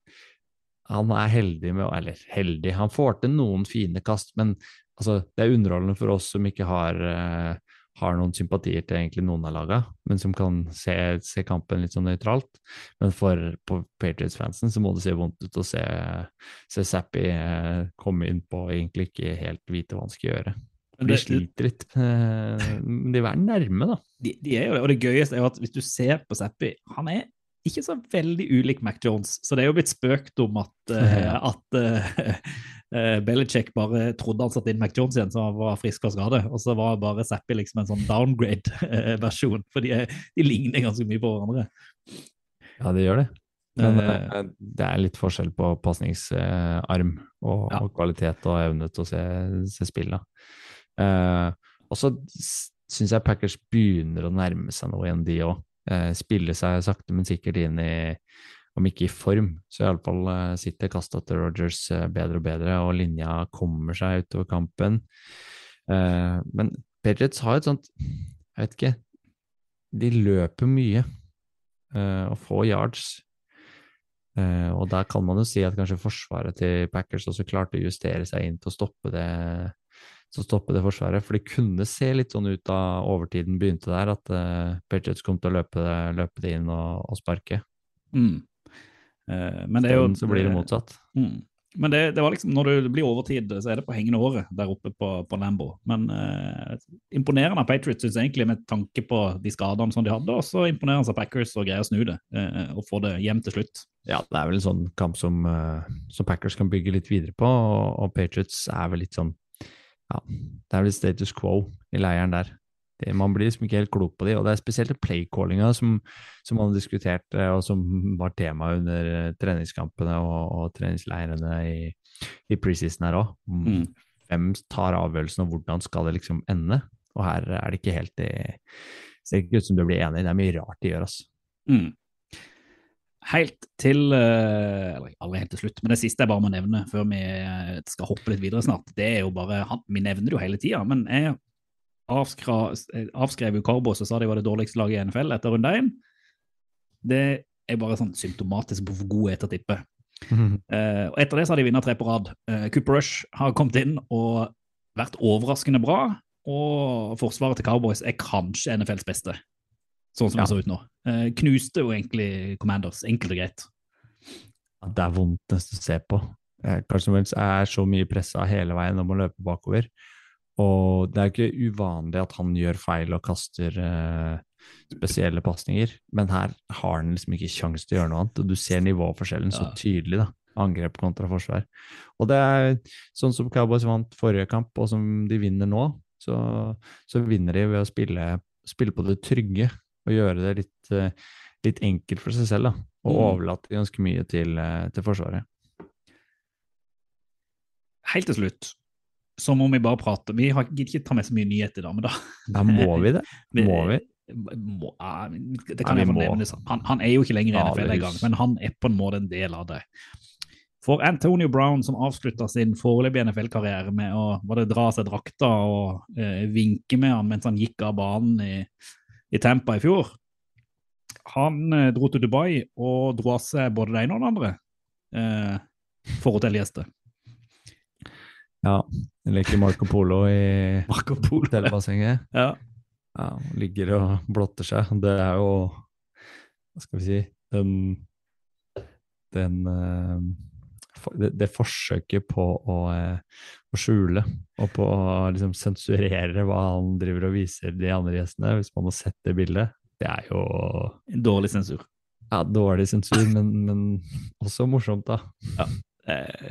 Speaker 2: han er heldig med Eller heldig, han får til noen fine kast, men altså, det er underholdende for oss som ikke har, uh, har noen sympatier til egentlig noen av laga, men som kan se, se kampen litt sånn nøytralt. Men for Patriots-fansen så må det se vondt ut å se, se Zappy uh, komme inn på egentlig ikke helt vite hva han skal gjøre. De sliter litt. eh, de er nærme, da.
Speaker 1: de, de er jo det, og det gøyeste er jo at hvis du ser på Zappi, han er ikke så veldig ulik Mac Jones. Så det er jo blitt spøkt om at,
Speaker 2: uh,
Speaker 1: at uh, Belichick bare trodde han satte inn Mac Jones igjen, så han var frisk fra skade. Og så var bare Zappi liksom en sånn downgrade-versjon, for de, de ligner ganske mye på hverandre.
Speaker 2: Ja, det gjør det. Men
Speaker 1: eh,
Speaker 2: det er litt forskjell på pasningsarm og,
Speaker 1: Ja.
Speaker 2: og kvalitet og evne til å se, se spill. Og så syns jeg Packers begynner å nærme seg noe igjen, de òg. Eh, spille seg sakte, men sikkert inn i om ikke i form, så iallfall uh, sitter kasta til Rogers eh, bedre og bedre, og linja kommer seg utover kampen. Eh, men Patriots har et sånt Jeg vet ikke. De løper mye eh, og får yards. Eh, og der kan man jo si at kanskje forsvaret til Packers også klarte å justere seg inn til å stoppe det, til å stoppe det forsvaret. For det kunne se litt sånn ut da overtiden begynte der, at uh, Patriots kom til å løpe løpe det inn og, og sparke.
Speaker 1: mm. Uh, men det er jo
Speaker 2: Så blir det motsatt.
Speaker 1: Mm. Men det, det var liksom, når det blir overtid, så er det på hengende håret der oppe på, på Lambo. Men uh, imponerende av Patriots synes jeg egentlig med tanke på de skadene som de hadde, og så imponerende av Packers og greier å snu det og få det hjem til slutt.
Speaker 2: Ja, det er vel en sånn kamp som, som Packers kan bygge litt videre på, og, og Patriots er vel litt sånn Ja, det er vel status quo i leiren der. Det, man blir liksom ikke helt klok på de, og det er spesielt playcallinga som, som man har diskutert, eh, og som var tema under eh, treningskampene og, og treningsleirene i, i preseason her òg.
Speaker 1: Mm.
Speaker 2: Hvem tar avgjørelsen, og hvordan skal det liksom ende? Og her er det ikke helt det Ser ikke ut som du blir enig, det er mye rart de gjør, altså.
Speaker 1: Mm. Helt til eh, Eller aldri helt til slutt, men det siste jeg bare må nevne før vi eh, skal hoppe litt videre snart, det er jo bare Vi nevner det jo hele tida, men jeg avskra, avskrev jo Cowboys og sa de var det dårligste laget i NFL etter runde én. Det er bare sånn symptomatisk på hvor gode er til å tippe. Eh, og etter det så har de vunnet tre på rad. Uh, Cooper Rush har kommet inn og vært overraskende bra. Og forsvaret til Cowboys er kanskje NFLs beste, sånn som
Speaker 2: Ja.
Speaker 1: det så ut nå. Eh, knuste jo egentlig Commanders, enkelt og greit.
Speaker 2: Ja, Det er vondt nesten å se på. Eh, Carson Wentz er så mye pressa hele veien om å løpe bakover. Og det er ikke uvanlig at han gjør feil og kaster eh, spesielle pasninger, men her har han liksom ikke kjangs til å gjøre noe annet. Og du ser nivåforskjellen så tydelig, da. angrep kontra forsvar. Og det er sånn som Cowboys vant forrige kamp, og som de vinner nå, så, så vinner de ved å spille, spille på det trygge og gjøre det litt, eh, litt enkelt for seg selv, da. Og
Speaker 1: Mm.
Speaker 2: overlate ganske mye til, eh, til Forsvaret.
Speaker 1: Helt til slutt, så må vi bare prate. Vi har gidder ikke ta med så mye nyheter i dag, men da
Speaker 2: Ja, må vi det? Må vi?
Speaker 1: Må, det kan
Speaker 2: vi
Speaker 1: jeg fornevne. Han, han er jo ikke lenger i NFL engang, men han er på en måte en del av det. For Antonio Brown, som avslutta sin foreløpige NFL-karriere med å var dra av seg drakta og eh, vinke med han mens han gikk av banen i, i Tampa i fjor, han eh, dro til Dubai og dro av seg både det ene og det andre eh, for hotellgjester.
Speaker 2: Ja. Leker Marco Polo i
Speaker 1: Marco Polo.
Speaker 2: hotellbassenget.
Speaker 1: Ja.
Speaker 2: Ja, ligger og blotter seg. Det er jo Hva skal vi si Den, den eh, det, det forsøket på å, eh, å skjule og på å liksom sensurere hva han driver og viser de andre gjestene, hvis man har sett det bildet, det er jo
Speaker 1: En dårlig sensur.
Speaker 2: ja, dårlig sensur, men, men også morsomt, da.
Speaker 1: Ja.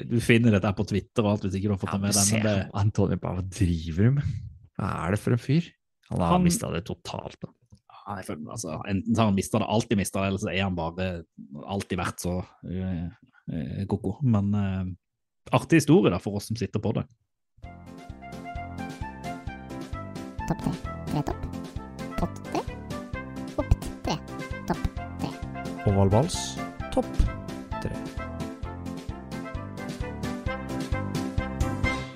Speaker 1: du finner dette på Twitter og alt hvis ikke du har fått
Speaker 2: Ja,
Speaker 1: med deg. det,
Speaker 2: Antonio, hva driver du med? Hva er det for en fyr? Han har
Speaker 1: Han-
Speaker 2: mista det totalt. Da.
Speaker 1: Altså, enten har han mista det, alltid mista det, eller så er han bare alltid vært så eh, eh, ko-ko. Men eh, artig historie da, for oss som sitter på det.
Speaker 4: Topp tre. Tre topp. Pott tre. Opp tre. Topp tre.
Speaker 2: Ovalvals, topp tre.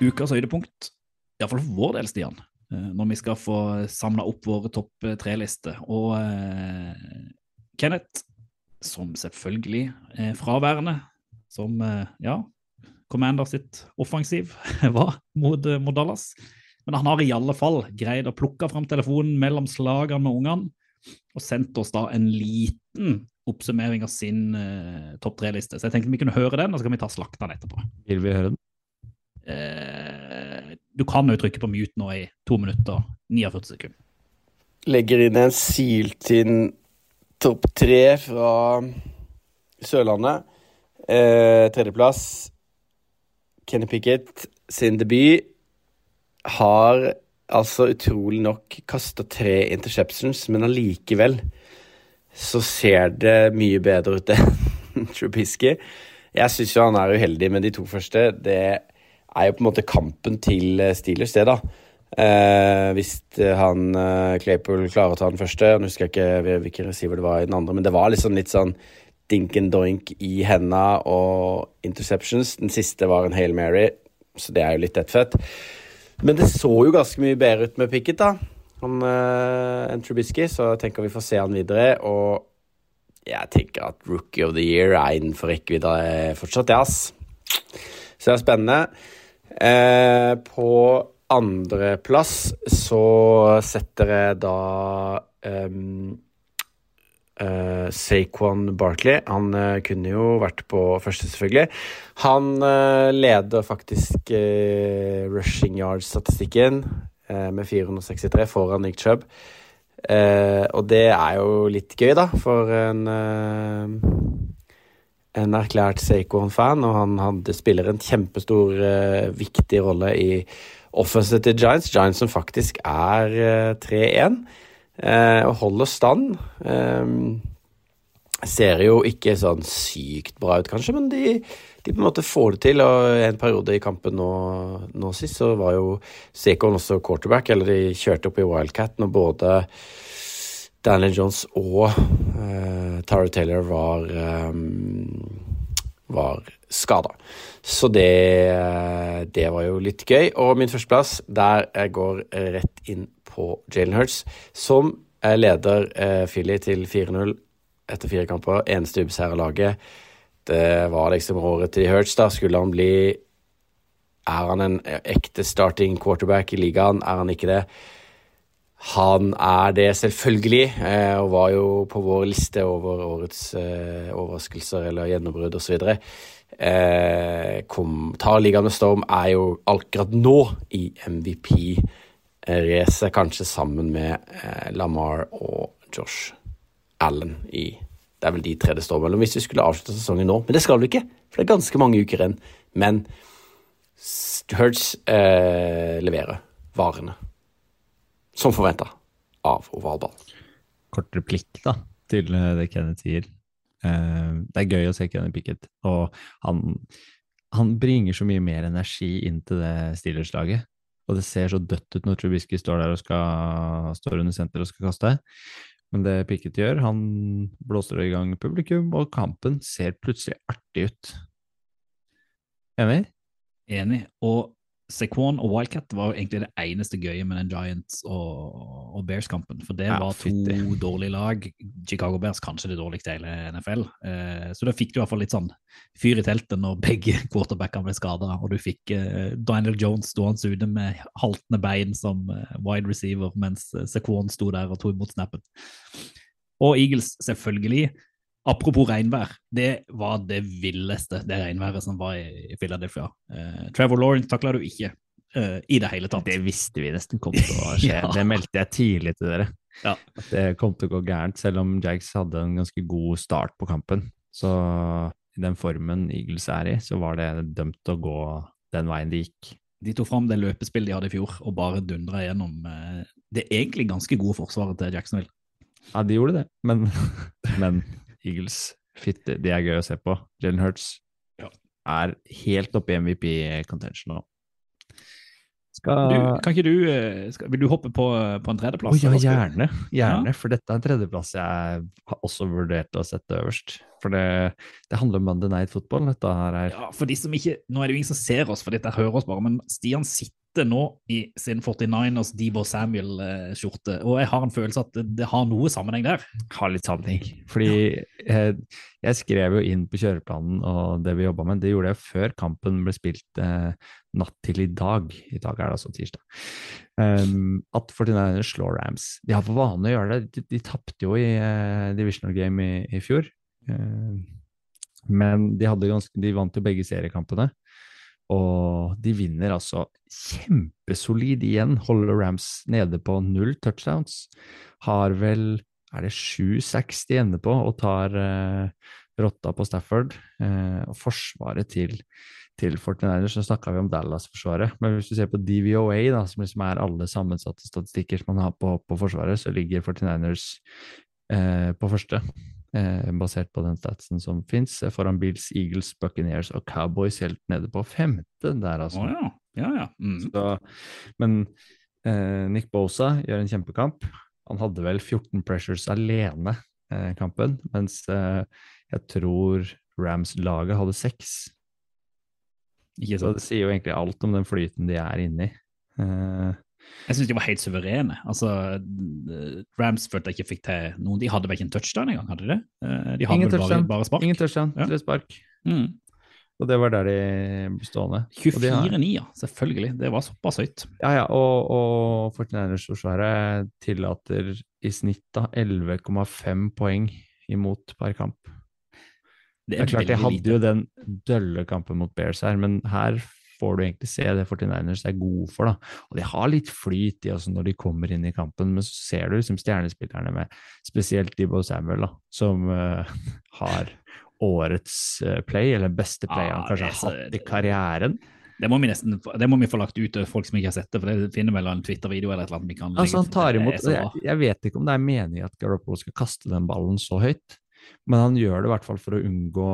Speaker 1: Ukas høydepunkt, iallfall for vår del, Stian, eh, når vi skal få samla opp våre topp eh, tre-lister. Og eh, Kenneth, som selvfølgelig er fraværende, som eh, ja, Commander sitt offensiv var mot, eh, mot Dallas. Men han har i alle fall greid å plukke fram telefonen mellom slagene med ungene og sendt oss da en liten oppsummering av sin uh, topp tre-liste. Så jeg tenkte vi kunne høre den, og så kan vi ta slakta den etterpå.
Speaker 2: Vil vi høre den?
Speaker 1: Uh, du kan jo trykke på mute nå i to minutter og 49 sekunder.
Speaker 3: Legger inn en siltinn topp tre fra Sørlandet. Eh, tredjeplass. Kenny Pickett sin debut har altså utrolig nok kasta tre interceptions, men allikevel så ser det mye bedre ut enn Trubisky. Jeg syns jo han er uheldig med de to første. Det er jo på en måte kampen til eh, Steelers, det, da. Eh, hvis eh, han eh, Claypool klarer å ta den første Nå husker jeg ikke hvilken receiver det var i den andre, men det var liksom litt sånn dink and doink i henda og interceptions. Den siste var en Hail Mary, så det er jo litt lettfett. Men det så jo ganske mye bedre ut med Pickett, da. Han, uh, enn Trubisky, så jeg tenker vi får se han videre. Og jeg tenker at Rookie of the Year er innenfor rekkevidde eh, fortsatt, ja, ass. Så det er spennende. Uh, på andreplass så setter jeg da um, uh, Saquon Barkley. Han uh, kunne jo vært på første, selvfølgelig. Han uh, leder faktisk uh, rushing yard-statistikken eh, med 463 foran Nick Chubb. Og det er jo litt gøy, da, for en en erklært Saquon-fan, og han hadde, spiller en kjempestor, viktig rolle i offensivet til Giants. Giants som faktisk er eh, 3-1 eh, og holder stand. Eh, ser jo ikke sånn sykt bra ut, kanskje, men de, de på en måte får det til. Og en periode i kampen nå, nå sist, så var jo Sekon også quarterback, eller de kjørte opp i Wildcat når både Daniel Jones og uh, Tara Taylor var, um, var skada. Så det, det var jo litt gøy. Og min førsteplass, der jeg går rett inn på Jalen Hurts, som eh, leder uh, Philly til 4-0 etter fire kamper. Eneste ubeseira laget. Det var liksom året til Hurts, da. Skulle han bli Er han en ekte starting quarterback i ligaen? Er han ikke det? Han er det selvfølgelig, eh, og var jo på vår liste over årets eh, overraskelser eller gjennombrudd osv. Eh, tar ligaen med storm, er jo akkurat nå i MVP-racet, kanskje sammen med Lamar og Josh Allen i Det er vel de tre det står mellom hvis vi skulle avslutte sesongen nå. Men det skal vi ikke, for det er ganske mange uker igjen. Men Hurts eh, leverer varene. Som forventa av ovalball.
Speaker 2: Kort replikk da, til eh, det Kenneth sier. Eh, det er gøy å se Kenneth Pickett, og han, han bringer så mye mer energi inn til det Steelers-laget. Og det ser så dødt ut når Trubisky står der og skal, står under senteret og skal kaste. Men det Pickett gjør, han blåser i gang publikum, og kampen ser plutselig artig ut. Enig?
Speaker 1: Enig. Og Sequan og Wildcat var jo egentlig det eneste gøye med den Giants og, og Bears-kampen. For det
Speaker 2: Ja,
Speaker 1: var to
Speaker 2: fytti.
Speaker 1: dårlige lag. Chicago Bears kanskje det dårligste i hele NFL. Eh, så da fikk du i hvert fall litt sånn fyr i teltet når begge quarterbackene ble skada, og du fikk eh, Daniel Jones stående ute med haltende bein som eh, wide receiver, mens Saquon Sequan sto der og tok imot snappen. Og Eagles, selvfølgelig. Apropos regnvær, det var det villeste, det regnværet som var i Philadelphia. Uh, Trevor Lawrence takla du ikke uh, i det hele tatt.
Speaker 2: Det visste vi nesten kom til å skje.
Speaker 1: Ja.
Speaker 2: Det meldte jeg tidlig til dere.
Speaker 1: Ja.
Speaker 2: At det kom til å gå gærent, selv om Jags hadde en ganske god start på kampen. Så i den formen Eagles er i, så var det dømt til å gå den veien de gikk.
Speaker 1: De tok fram det løpespillet de hadde i fjor, og bare dundra gjennom uh, det egentlig ganske gode forsvaret til Jacksonville.
Speaker 2: Ja, de gjorde det, men, men Eagles, fitte, de er gøy å se på. Jalen Hurts
Speaker 1: Ja.
Speaker 2: er helt oppe i MVP-contention nå. Skal
Speaker 1: Du, kan ikke du, eh, skal, vil du hoppe på, på en tredjeplass?
Speaker 2: Oh, ja,
Speaker 1: gjerne.
Speaker 2: gjerne. Gjerne, for dette er en tredjeplass jeg har også vurdert å sette øverst. For det, det handler om Monday Night Football. Dette her er
Speaker 1: Ja, for de som ikke, Nå er det jo ingen som ser oss, for dette hører oss bare, men Stian sitter nå i sin 49ers Debo Samuel-skjorte, og jeg har en følelse at det, det har noe sammenheng der.
Speaker 2: har litt sammenheng. Fordi eh, jeg skrev jo inn på kjøreplanen og det vi jobba med, det gjorde jeg før kampen ble spilt eh, natt til i dag. I dag er det altså tirsdag. Um, at 49ers slår Rams. De har for vane å gjøre det. De, de tapte jo i eh, divisional game i, i fjor. Eh, men de, hadde ganske, de vant jo begge seriekampene. Og de vinner altså kjempesolid igjen. Holder Rams nede på null touchdowns. Har vel er det 7-6 de ender på, og tar eh, rotta på Stafford. Eh, og forsvaret til, til 49ers, så snakka vi om Dallas-forsvaret. Men hvis du ser på DVOA, da, som liksom er alle sammensatte statistikker som man har på, på forsvaret, så ligger 49ers eh, på første. Eh, basert på den statsen som fins, foran Bills, Eagles, Buccaneers og Cowboys helt nede på femte der, altså.
Speaker 1: ja. Ja, ja. Mm.
Speaker 2: Så, men eh, Nick Bosa gjør en kjempekamp. Han hadde vel 14 pressures alene eh, kampen, mens eh, jeg tror Rams-laget hadde seks.
Speaker 1: Ikke
Speaker 2: Så
Speaker 1: sant?
Speaker 2: det sier jo egentlig alt om den flyten de er inne i. Eh,
Speaker 1: Jeg syns de var helt suverene. Altså, Rams følte jeg ikke fikk til noen. De hadde vel ikke en touchdown engang, hadde de det? Eh, De hadde
Speaker 2: ingen
Speaker 1: vel bare, bare spark?
Speaker 2: ingen touchdown,
Speaker 1: Ja.
Speaker 2: tre spark.
Speaker 1: Mm.
Speaker 2: Og det var der de ble stående. Og de har-
Speaker 1: 24-9, ja. Selvfølgelig. Det var såpass høyt.
Speaker 2: Ja, ja, og, og 49ers-forsvaret tillater i snitt da 11,5 poeng imot per kamp. Det er klart,
Speaker 1: De
Speaker 2: hadde
Speaker 1: lite.
Speaker 2: jo den dølle kampen mot Bears her, men her får du egentlig se det 49ers er gode for. da. Og de har litt flyt i også når de kommer inn i kampen, men så ser du liksom stjernespillerne med spesielt Debo Samuel, da, som uh, har årets eh, play, eller beste play han
Speaker 1: ja,
Speaker 2: kanskje
Speaker 1: er
Speaker 2: har hatt i karrieren.
Speaker 1: Det må vi nesten det må vi få lagt ut til folk som ikke har sett det, for det finner vel en Twitter-video eller et eller annet vi kan legge
Speaker 2: Altså, han tar imot jeg, jeg vet ikke om det er meningen at Garoppolo skal kaste den ballen så høyt, men han gjør det i hvert fall for å unngå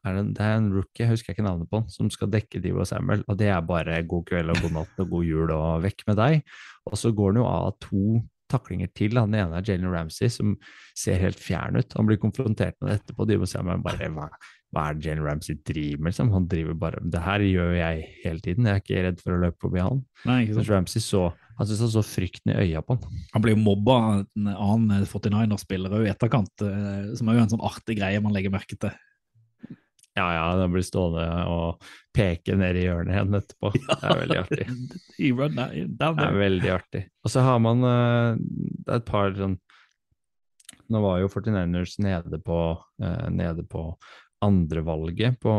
Speaker 2: er det, det er en rookie, jeg husker ikke navnet på han, som skal dekke Divo Samuel, og det er bare god kveld og god natt og god jul og vekk med deg. Og så går han jo av to taklinger til. Han ene er Jalen Ramsey, som ser helt fjern ut. Han blir konfrontert med det etterpå. Divo Samuel bare hva, hva er det Jalen Ramsey driver med? Liksom? Han driver bare Det her gjør jeg hele tiden. Jeg er ikke redd for å løpe forbi han.
Speaker 1: Nei, ikke
Speaker 2: Mens
Speaker 1: sant?
Speaker 2: Ramsey så han syntes han så frykten i øya på han.
Speaker 1: Han ble jo mobba av en annen 49er-spiller òg i etterkant, eh, som er jo en sånn artig greie man legger merke til.
Speaker 2: Ja, ja, den blir stående og peke ned i hjørnet igjen etterpå. Det er veldig artig. Det er veldig artig. Og så har man eh, det er et par sånn Nå var jo 49ers nede på, eh, nede på andrevalget på,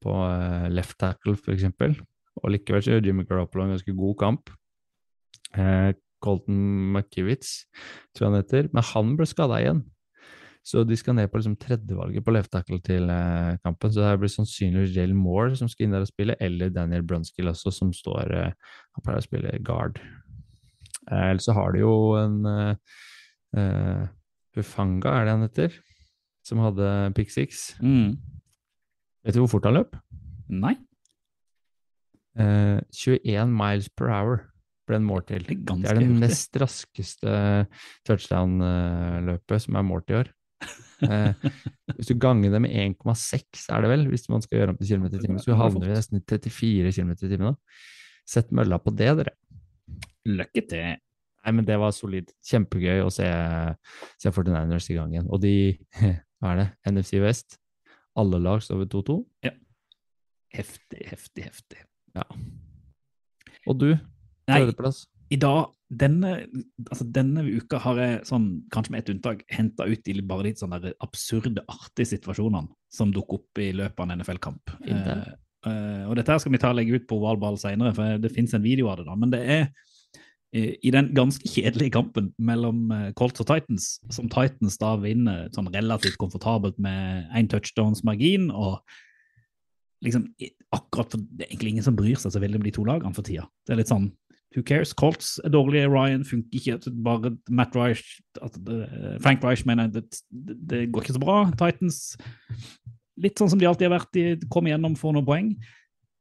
Speaker 2: på eh, left tackle, f.eks. Og likevel så gjør Jimmy Garoppolo en ganske god kamp. Eh, Colton McKiewicz, tror jeg han heter, men han ble skada igjen. Så de skal ned på liksom tredjevalget på left tackle til eh, kampen. Så det blir sannsynligvis Jell Moore som skal inn der og spille, eller Daniel Brunskill også, som står eh, Han pleier å spille guard. Eh, Eller så har de jo en eh, eh, Hufanga, er det han heter? Som hadde pick six.
Speaker 1: Mm.
Speaker 2: Vet du hvor fort han løp?
Speaker 1: Nei,
Speaker 2: Eh, 21 miles per hour ble en mål til.
Speaker 1: det
Speaker 2: Det er det nest raskeste touchdown-løpet som er målt i år. Eh, hvis du ganger det med 1,6 er det vel, hvis man skal gjøre om til kilometer i timen, så havner vi nesten i 34 km i timen. Sett mølla på det, dere.
Speaker 1: Lykke til.
Speaker 2: Nei, men det var solid. Kjempegøy å se, se 49ers i gang igjen. Og de, hva er det, NFC West, alle lag står ved 2-2.
Speaker 1: Heftig, heftig, heftig. Ja.
Speaker 2: Og du,
Speaker 1: Nei, i dag, denne, altså denne uka har jeg sånn, kanskje med ett unntak, henta ut de bare litt sånne absurde, artige situasjonene som dukker opp i løpet av en NFL-kamp. Eh, eh, og dette her skal vi ta og legge ut på ovalball senere, for det finnes en video av det. da, Men det er eh, i den ganske kjedelige kampen mellom eh, Colts og Titans, som Titans da vinner sånn relativt komfortabelt med én touchdowns margin, og liksom akkurat for Det er egentlig ingen som bryr seg så veldig om de to lagene for tida. Det er litt sånn Who cares? Colts er dårlige, Ryan funker ikke. Bare Matt Reich Frank Reich mener det, det, går ikke så bra. Titans litt sånn som de alltid har vært, de kom igjennom, får noen poeng.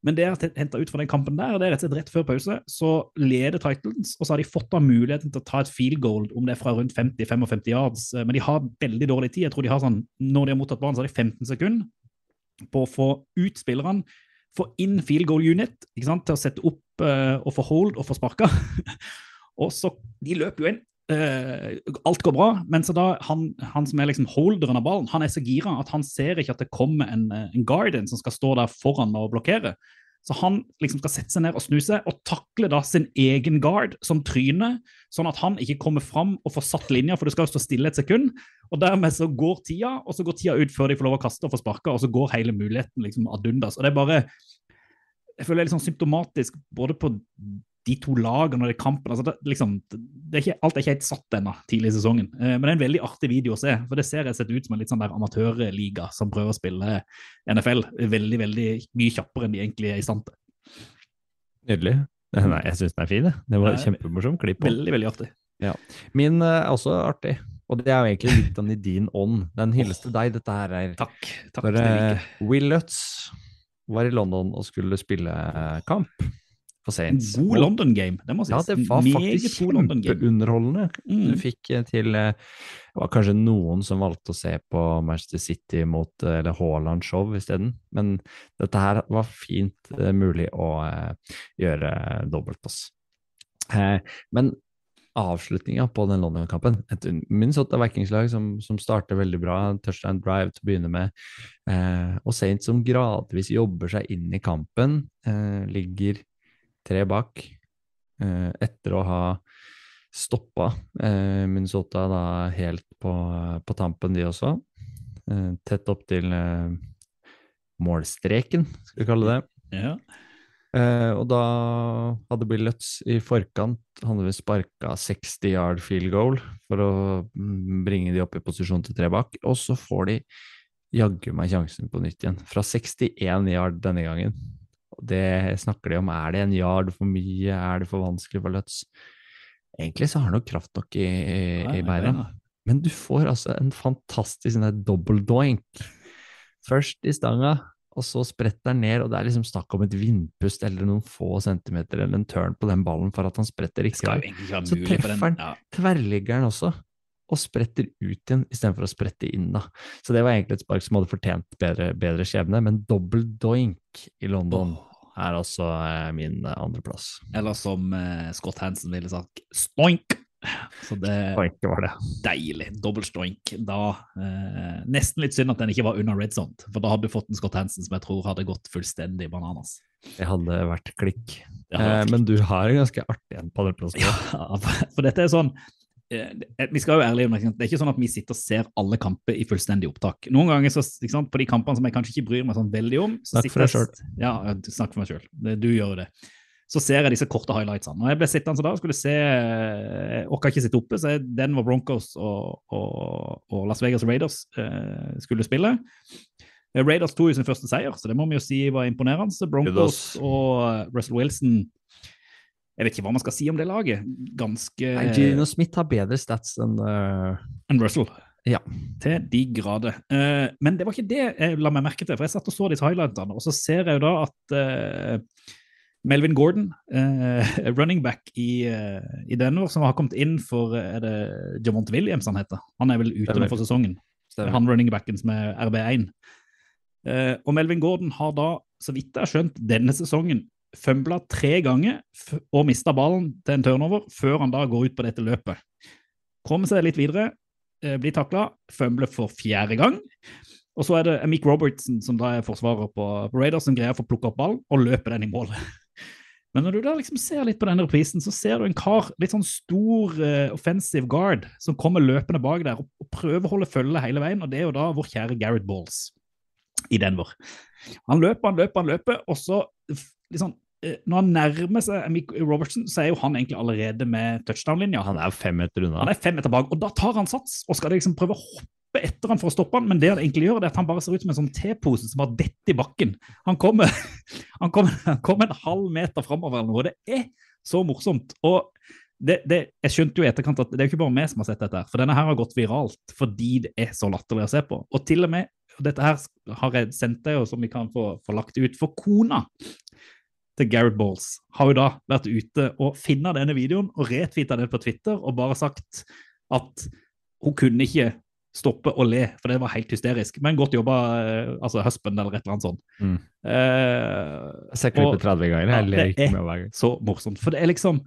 Speaker 1: Men det er henta ut fra den kampen der, det er rett og slett rett før pause, så leder Titans, og så har de fått av muligheten til å ta et field goal, om det er fra rundt 50-55 yards, eh, men de har veldig dårlig tid. Jeg tror de har sånn, Når de har mottatt ballen, så har de 15 sekunder på å få ut spillerne, få inn field goal unit ikke sant, til å sette opp og få hold og få sparka. og så De løper jo inn. eh, alt går bra, men så da han, han som er liksom holderen av ballen, han er så gira at han ser ikke at det kommer en, eh, en guardian som skal stå der foran og blokkere. Så han liksom skal sette seg ned og snu seg og takle da sin egen guard som tryner, sånn at han ikke kommer fram og får satt linja, for du skal jo stå stille et sekund. Og dermed så går tida, og så går tida ut før de får lov å kaste og få sparka, og så går hele muligheten liksom ad undas. Og det er bare Jeg føler det er litt sånn symptomatisk både på de to lagene og de kampene. Altså det, liksom, det er ikke, alt er ikke helt satt ennå tidlig i sesongen. Eh, men det er en veldig artig video å se. For det ser jeg sett ut som en litt sånn der amatørliga som prøver å spille NFL veldig veldig mye kjappere enn de egentlig er i stand til.
Speaker 2: Nydelig. Nei, jeg syns den er fin. Det var kjempemorsom klipp.
Speaker 1: Veldig, veldig artig.
Speaker 2: Min eh, er også artig, og det er jo egentlig litt den i din ånd. Den hyllest til deg, dette her er
Speaker 1: Takk. takk
Speaker 2: For eh, Will Lutz var i London og skulle spille eh, kamp for Saints.
Speaker 1: god London game, det må sies.
Speaker 2: Ja, det var faktisk kjempeunderholdende.
Speaker 1: Mm.
Speaker 2: Du fikk eh, til eh, Det var kanskje noen som valgte å se på Manchester City mot eller Haaland show isteden, men dette her var fint mulig å gjøre dobbeltpass. altså. men avslutninga på den London-kampen Et Minnesota Vikings-lag som, som starter veldig bra, touchdown drive til å begynne med, eh, og Saints som gradvis jobber seg inn i kampen, eh, ligger tre bak eh, etter å ha stoppa eh, Minnesota da helt på, på tampen, de også. Eh, tett opp til eh, målstreken, skal vi kalle det.
Speaker 1: Ja.
Speaker 2: Eh, og da hadde Bill Lutz i forkant hadde vi sparka 60 yard field goal for å mm, bringe de opp i posisjon til tre bak, og så får de jaggu meg sjansen på nytt igjen, fra 61 yard denne gangen. Og det snakker de om, er det en yard for mye, er det for vanskelig for Lutz? Egentlig så har han nok kraft nok i, i, i beina. Men du får altså en fantastisk sånn der double doink. Først i stanga, og så spretter han ned, og det er liksom snakk om et vindpust eller noen få centimeter eller en turn på den ballen for at han spretter riktig. Så treffer han.
Speaker 1: Ja.
Speaker 2: Tverrligger han også, og spretter ut igjen istedenfor å sprette inn, da. Så det var egentlig et spark som hadde fortjent bedre, bedre skjebne, men dobbel doink i London er altså eh, min eh, andreplass.
Speaker 1: Eller som eh, Scott Hansen ville sagt, stoink! Så det
Speaker 2: var det.
Speaker 1: deilig. Dobbel stoink. Da eh, Nesten litt synd at den ikke var under red zone, for da hadde du fått en Scott Hansen som jeg tror hadde gått fullstendig bananas.
Speaker 2: Det hadde vært klikk.
Speaker 1: Hadde
Speaker 2: Eh,
Speaker 1: vært
Speaker 2: men du har en ganske artig en på andreplass.
Speaker 1: Ja, for- dette er sånn eh, Vi skal jo ærlig det. Er ikke sånn at vi sitter og ser alle kamper i fullstendig opptak. Noen ganger så, sant, på de kampene som jeg kanskje ikke bryr meg sånn veldig om så
Speaker 2: Snakk for deg
Speaker 1: sjøl. Ja, ja, snakk for meg sjøl. Du gjør jo det. Så ser jeg disse korte highlightsene. Og jeg ble sittende så da og skulle se Jeg orka ikke sitte oppe, så den var Broncos og, og, og Las Vegas Raiders eh, skulle spille. Eh, Raiders tok jo sin første seier, så det må vi jo si var imponerende. Broncos og eh, Russell Wilson Jeg vet ikke hva man skal si om det laget. Ganske
Speaker 2: Nei, Gino Smith har bedre stats enn uh...
Speaker 1: enn Russell.
Speaker 2: Ja.
Speaker 1: Til de grader. Eh, men det var ikke det jeg la meg merke til, for jeg satt og så disse highlightene, og så ser jeg jo da at eh, Melvin Gordon, eh, running back i, eh, i Denver, som har kommet inn for eh, Er det Javonte Williams han heter? Han er vel ute nå for sesongen.
Speaker 2: Stemmer.
Speaker 1: Han running backen som er RB1. Eh, og Melvin Gordon har da, så vidt jeg har skjønt, denne sesongen fømbla tre ganger og mista ballen til en turnover før han da går ut på dette løpet. Kommer seg litt videre, eh, blir takla, fømbler for fjerde gang. Og så er det Mick Robertson, som da er forsvarer på, på Raiders, som greier å få plukka opp ballen og løpe den i mål. Men når du da liksom ser litt på denne reprisen, så ser du en kar, litt sånn stor uh, offensive guard, som kommer løpende bak der og, og prøver å holde følge hele veien, og det er jo da vår kjære Gareth Balls i Denver. Han løper, han løper, han løper, og så liksom, eh, når han nærmer seg Mick Robertson, så er jo han egentlig allerede med touchdown-linja.
Speaker 2: Han er fem meter unna.
Speaker 1: Han er fem meter bak, og da tar han sats og skal liksom prøve å hoppe etter han for å stoppe han, men det han egentlig gjør, det er at han bare ser ut som en sånn tepose som har dett i bakken. Han kommer, han kommer, han kommer en halv meter framover og det er så morsomt. Og det, det, jeg skjønte jo i etterkant at det er jo ikke bare meg som har sett dette, her, for denne her har gått viralt fordi det er så latterlig å se på. Og til og med, og dette her har jeg sendt deg, og som vi kan få, få lagt ut, for kona til Gareth Balls har jo da vært ute og funnet denne videoen og retweeta den på Twitter og bare sagt at hun kunne ikke stoppe å le, for det var helt hysterisk. Men godt jobba, eh, altså husband eller et eller annet sånt.
Speaker 2: Mm.
Speaker 1: Eh,
Speaker 2: Jeg ser klippet 30 ganger. Jeg ler ikke med hver gang.
Speaker 1: så morsomt. For det er liksom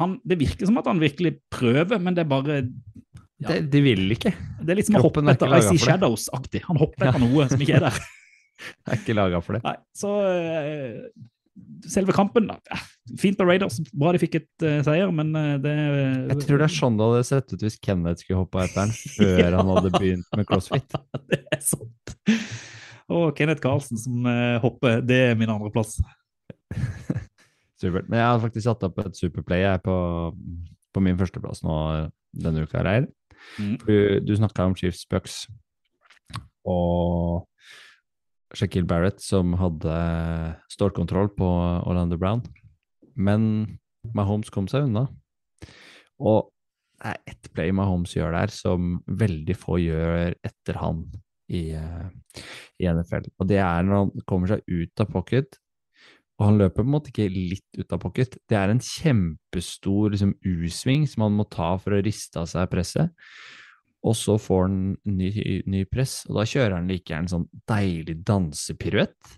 Speaker 1: han, Det virker som at han virkelig prøver, men det er bare Ja.
Speaker 2: Det, de vil ikke.
Speaker 1: Det er litt som å hoppe
Speaker 2: er
Speaker 1: etter Icy. Shadows-aktig. Han hopper etter noe som ikke er der.
Speaker 2: Jeg er ikke laga for det.
Speaker 1: Nei, så eh, Selve kampen da, eh, Fint på Raiders. Bra de fikk et uh, seier, men uh, det
Speaker 2: Jeg tror det er sånn det hadde sett ut hvis Kenneth skulle hoppa etter den, før han hadde begynt med crossfit.
Speaker 1: det er sant. Og Kenneth Karlsen som uh, hopper, det er min andreplass.
Speaker 2: Supert. Men jeg har faktisk satt opp et superplay jeg, på, på min førsteplass nå denne uka. her.
Speaker 1: Mm.
Speaker 2: Du, du snakka om Chiefs Bucks og Shaquille Barrett som hadde stålkontroll på Orlando Brown. Men Mahomes kom seg unna. Og det er ett play Mahomes gjør der som veldig få gjør etter han i, eh, i NFL. Og det er når han kommer seg ut av pocket, og han løper på en måte ikke litt ut av pocket. Det er en kjempestor liksom, U-sving som han må ta for å riste av seg presset. Og så får han ny, ny press, og da kjører han like gjerne en sånn deilig dansepiruett.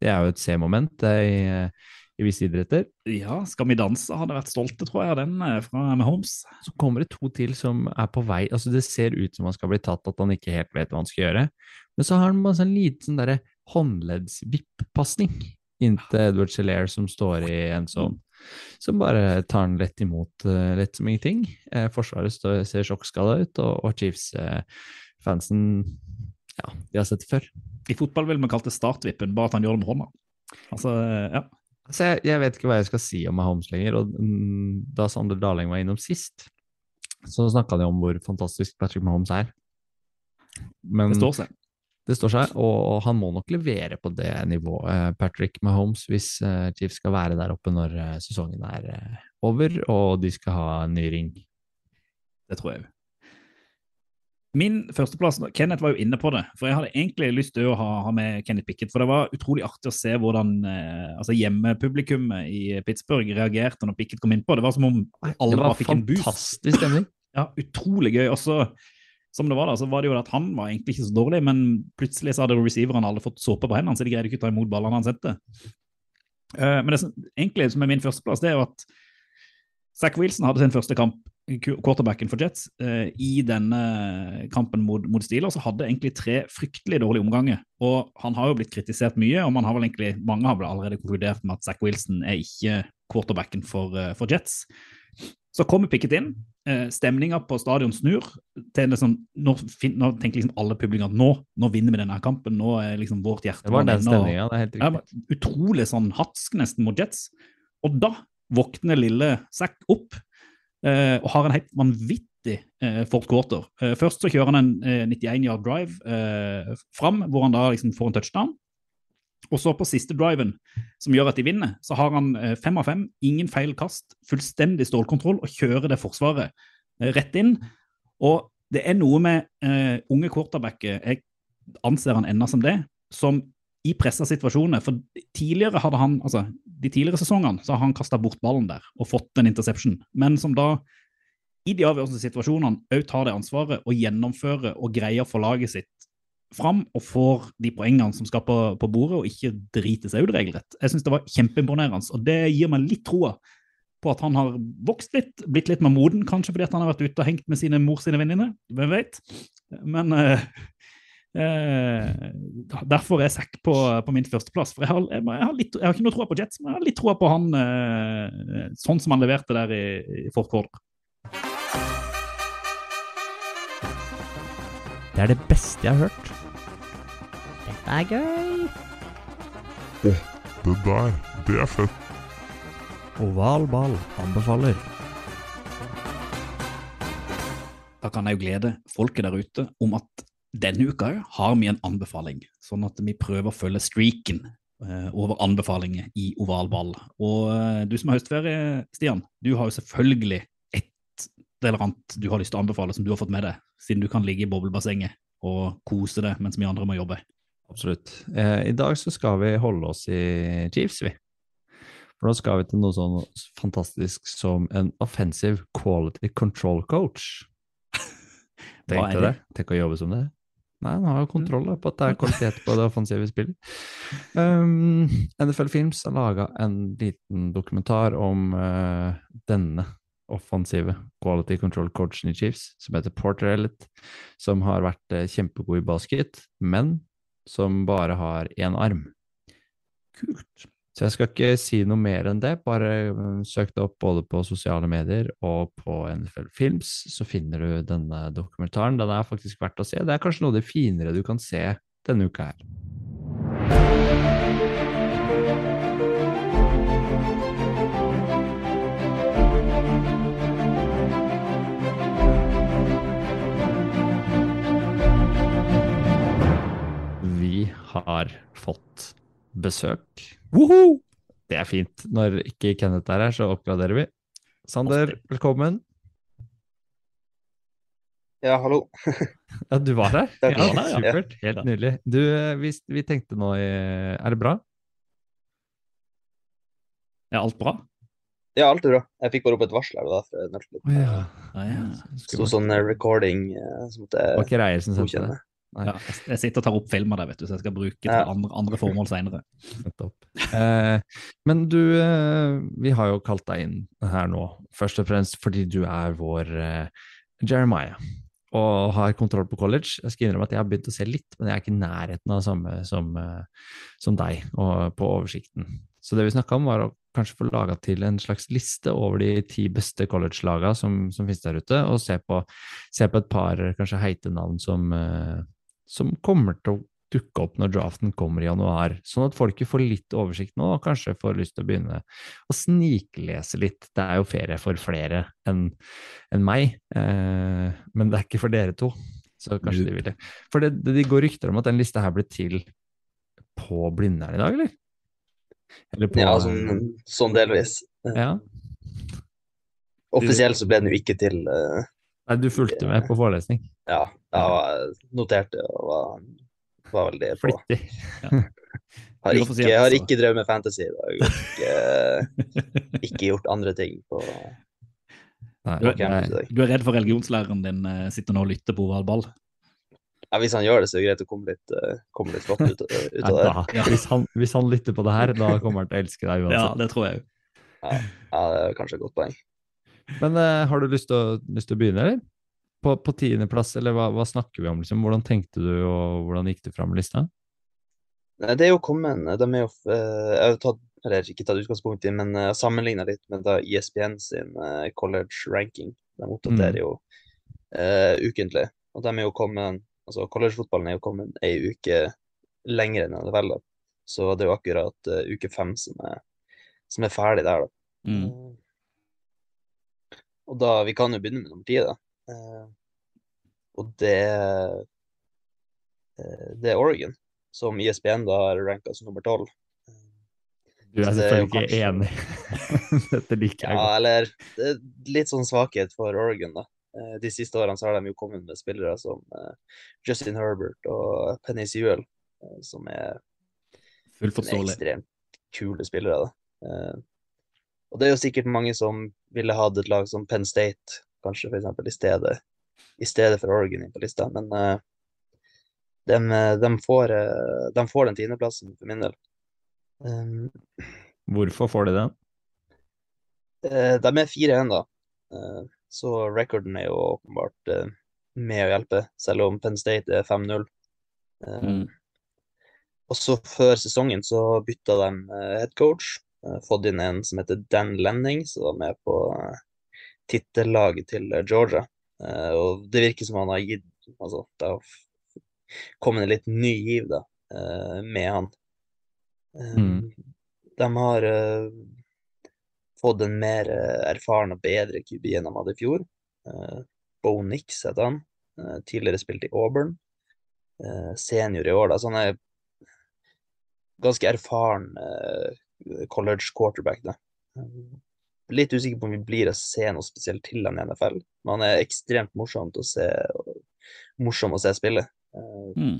Speaker 2: Det er jo et C-moment eh, i, i visse idretter.
Speaker 1: Ja, Skal vi danse hadde vært stolte, tror jeg, den eh, fra Mahomes.
Speaker 2: Så kommer det to til som er på vei. altså Det ser ut som han skal bli tatt, at han ikke helt vet hva han skal gjøre. Men så har han bare en liten sånn derre håndleddsvipp-pasning inntil Edward Celaire som står i en sånn. Som bare tar han lett imot, eh, lett som ingenting. Eh, forsvaret står, ser sjokkskada ut, og, og Chiefs-fansen Ja, de har sett det før.
Speaker 1: I fotball ville vi kalt det startvippen, bare at han gjør det med hånda. Altså, eh, ja.
Speaker 2: Altså, jeg, jeg vet ikke hva jeg skal si om Mahomes lenger, og mm, da Sander Daling var innom sist, så snakka de om hvor fantastisk Patrick Mahomes er. Men
Speaker 1: Det står seg.
Speaker 2: Det står seg, og, han må nok levere på det nivået, eh, Patrick Mahomes, hvis eh, Chiefs skal være der oppe når eh, sesongen er over, og de skal ha en ny ring.
Speaker 1: Det tror jeg òg. Min førsteplass Kenneth var jo inne på det. For jeg hadde egentlig lyst til å ha, ha med Kenneth Pickett. For det var utrolig artig å se hvordan eh, altså hjemmepublikummet i Pittsburgh reagerte når Pickett kom innpå. Det var som om alle bare
Speaker 2: var
Speaker 1: fikk en boost.
Speaker 2: fantastisk stemning.
Speaker 1: Ja, utrolig gøy. Og så, som det var da, så var det jo at han var egentlig ikke så dårlig, men plutselig så hadde receiverne alle fått såpe på hendene, så de greide ikke å ta imot ballene han sendte. Eh, men det som egentlig som er min førsteplass, det er jo at Zack Wilson hadde sin første kamp, quarterbacken for Jets, eh, i denne kampen mot, mot så hadde egentlig tre fryktelig dårlige omganger. Og han har jo blitt kritisert mye, og man har vel egentlig, mange har vel allerede konkludert med at Zack Wilson er ikke quarterbacken for, eh, for Jets. Så kommer Pickett inn. Eh, Stemninga på stadion snur. til liksom, nå, fin, nå tenker liksom alle publikum at nå, nå vinner vi denne kampen. Nå er liksom vårt hjerte
Speaker 2: Det var den stemninga, det er helt riktig.
Speaker 1: Ja, utrolig sånn hatsk nesten mot Jets. Og da våkner lille Zack opp eh, og har en helt vanvittig eh, fourth quarter. Eh, først så kjører han en eh, 91 yard drive eh, fram, hvor han da liksom får en touchdown. Og så på siste driven, som gjør at de vinner, så har han eh, fem av fem, ingen feil kast, fullstendig stålkontroll og kjører det forsvaret eh, rett inn. Og det er noe med uh, unge quarterbacker, jeg anser han ennå som det, som i pressa situasjoner For tidligere hadde han, altså de tidligere sesongene så har han kasta bort ballen der og fått en interception, men som da i de avgjørende situasjonene òg tar det ansvaret og gjennomfører og greier få laget sitt fram og får de poengene som skal på, på bordet, og ikke driter seg ut regelrett. Jeg syns det var kjempeimponerende, og det gir meg litt troa på at han har vokst litt, blitt litt mer moden, kanskje fordi han har vært ute og hengt med sine mor sine venninner, hvem vet. Men eh, eh, derfor er Zack på, på min førsteplass. For jeg har, jeg, jeg, har litt, jeg har ikke noe tro på Jets, men jeg har litt tro på han eh, sånn som han leverte der i, i fourth
Speaker 2: Det er det beste jeg har hørt.
Speaker 4: Dette er gøy.
Speaker 5: Det der, det er fett.
Speaker 2: Oval ball anbefaler.
Speaker 1: Da kan jeg jo glede folket der ute om at denne uka har vi en anbefaling, sånn at vi prøver å følge streaken eh, over anbefalinger i oval ball. Og eh, du som har høstferie, Stian, du har jo selvfølgelig et eller annet du har lyst til å anbefale som du har fått med deg, siden du kan ligge i boblebassenget og kose deg mens vi andre må jobbe.
Speaker 2: Absolutt. Eh, I dag så skal vi holde oss i Chiefs, vi. For nå skal vi til noe sånn fantastisk som en offensive quality control coach. Tenk deg det. Tenk å jobbe som det. Nei, han har jo kontroll på at det er kvalitet på det offensive spillet. Um, NFL Films har laga en liten dokumentar om uh, denne offensive quality control coachen i Chiefs, som heter Porter Ellett, som har vært eh, kjempegod i basket, men som bare har én arm.
Speaker 1: Kult.
Speaker 2: Så jeg skal ikke si noe mer enn det, bare mm, søk det opp både på sosiale medier og på NFL Films, så finner du denne dokumentaren. Den er faktisk verdt å se. Det er kanskje noe av det finere du kan se denne uka her. Har fått besøk.
Speaker 1: Woho!
Speaker 2: Det er fint. Når ikke Kenneth er her, så oppgraderer vi. Sander, velkommen.
Speaker 6: Ja, hallo.
Speaker 2: Ja, du var her? Ja, supert. Helt nydelig. Du, eh, vi, vi tenkte nå i Er det bra?
Speaker 1: Er alt bra?
Speaker 6: Ja, alt er bra. Jeg fikk bare opp et varsel her. da. å-
Speaker 2: ja.
Speaker 1: Ah, ja.
Speaker 6: Sto sånn eh, recording eh, som måtte
Speaker 2: sendte
Speaker 6: godkjenne.
Speaker 1: Ja, jeg- sitter og tar opp film av det, vet du, så jeg skal bruke til
Speaker 6: Ja.
Speaker 1: andre, andre formål
Speaker 2: nettopp. Eh, men du, eh, vi har jo kalt deg inn her nå, først og fremst fordi du er vår eh, Jeremiah. Og har kontroll på college. Jeg skal innrømme at jeg har begynt å se litt, men jeg er ikke i nærheten av det samme som, eh, som deg og på oversikten. Så det vi snakka om, var å kanskje få laga til en slags liste over de ti beste college-laga som, som finnes der ute, og se på, se på et par kanskje heite navn som, eh, som kommer til å dukke opp når draften kommer i januar, sånn at folket får litt oversikt nå og kanskje får lyst til å begynne å sniklese litt. Det er jo ferie for flere enn en meg, eh, men det er ikke for dere to. Så kanskje de vil det. For det, det, det går rykter om at den lista her ble til på Blindern i dag, eller? Eller på
Speaker 6: Ja, sånn, sånn delvis.
Speaker 2: Ja.
Speaker 6: Offisielt så ble den jo ikke til eh,
Speaker 2: Nei, du fulgte med på forelesning.
Speaker 6: Ja, jeg noterte og var, var veldig på.
Speaker 2: Flittig.
Speaker 6: Har
Speaker 1: Uoffisielt,
Speaker 6: ikke, har ikke drevet med fantasy. og Har ikke, ikke gjort andre ting på
Speaker 2: Nei,
Speaker 1: Du,
Speaker 6: på campus i dag.
Speaker 1: du er redd for religionslæreren din eh, sitter nå og lytter på oval ball?
Speaker 6: Ja, hvis han gjør det, så er det greit å komme litt, eh, komme litt flott ut, ut av det.
Speaker 2: Ja, hvis, han, hvis han lytter på det her, da kommer han til å elske deg
Speaker 1: Ja, det tror jeg òg.
Speaker 6: Ja, det er kanskje et godt poeng.
Speaker 2: Men uh, har du lyst til, å, lyst til å begynne, eller? På, på tiendeplass, eller hva, hva snakker vi om? Liksom? Hvordan tenkte du, og hvordan gikk du fram med lista?
Speaker 6: Nei, Det er jo kommet De er jo eh, Jeg har tatt, eller ikke tatt utgangspunkt i, men uh, sammenligna litt med da ESPN sin eh, college ranking. De oppdaterer
Speaker 2: Mm.
Speaker 6: jo uh, ukentlig. Og de er jo kommet Altså, collegefotballen er jo kommet ei uke lenger enn NFL. da. Så det er jo akkurat uh, uke fem som er, som er ferdig der, da.
Speaker 1: Mm.
Speaker 6: Og da, Vi kan jo begynne med nummer ti, da. Eh, og det, eh, det er Oregon, som E ISBN da har ranka som nummer tolv.
Speaker 2: Du er selvfølgelig ikke
Speaker 6: kanskje-
Speaker 2: enig. Dette liker jeg
Speaker 6: Ja, eller det er litt sånn svakhet for Oregon, da. Eh, De siste årene så har de jo kommet med spillere som eh, Justin Herbert og Penny Sewell, som er ekstremt kule spillere. da. Og det er jo sikkert mange som ville hatt et lag som Penn State, kanskje for eksempel, i stedet, i stedet for Oregon på lista, men uh, de, de, får, eh, de får den tiendeplassen for min del. Um,
Speaker 2: Hvorfor får de den?
Speaker 6: Uh, De er 4-1, da. Uh, Så recorden er jo åpenbart eh, med å hjelpe, selv om Penn State er 5-0. Eh,
Speaker 1: Mm.
Speaker 6: Og så før sesongen så bytta de eh, head coach. eh, Fått inn en som heter Dan Lenning, som var med på tittellaget til eh, Georgia. Eh, Og det virker som han har gitt Altså, det har kommet en litt ny giv, da, eh, med han. Eh,
Speaker 2: Mm.
Speaker 6: De har eh, fått en mer eh, erfaren og bedre QB enn de hadde i fjor. Bo Nix heter han. Eh, tidligere spilt i Auburn. Eh, senior i år, da. Så han er ganske erfaren eh, college quarterback, da. Litt usikker på om vi blir å se noe spesielt til han i NFL. Men han er ekstremt morsomt å se, morsom å se spille.
Speaker 1: Mm.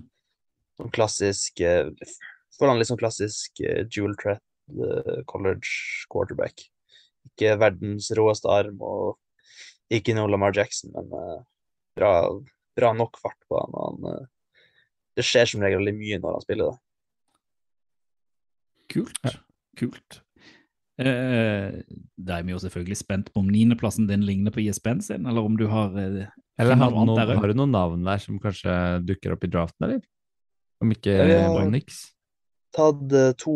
Speaker 6: sånn klassisk eh, Får han litt sånn klassisk eh, dual threat college quarterback. Ikke verdens råeste arm og ikke noe Lamar Jackson, men bra, bra nok fart på han. og han det skjer som regel veldig mye når han spiller, da.
Speaker 1: Kult. Kult. Eh, da er vi jo selvfølgelig spent på om niendeplassen din ligner på ISBN sin, eller om du har eh,
Speaker 2: Eller har,
Speaker 1: noe
Speaker 2: noen,
Speaker 1: der
Speaker 2: har du noen navn der som kanskje dukker opp i draften, eller? Om ikke
Speaker 6: Ja, Jeg har- Tatt eh, to,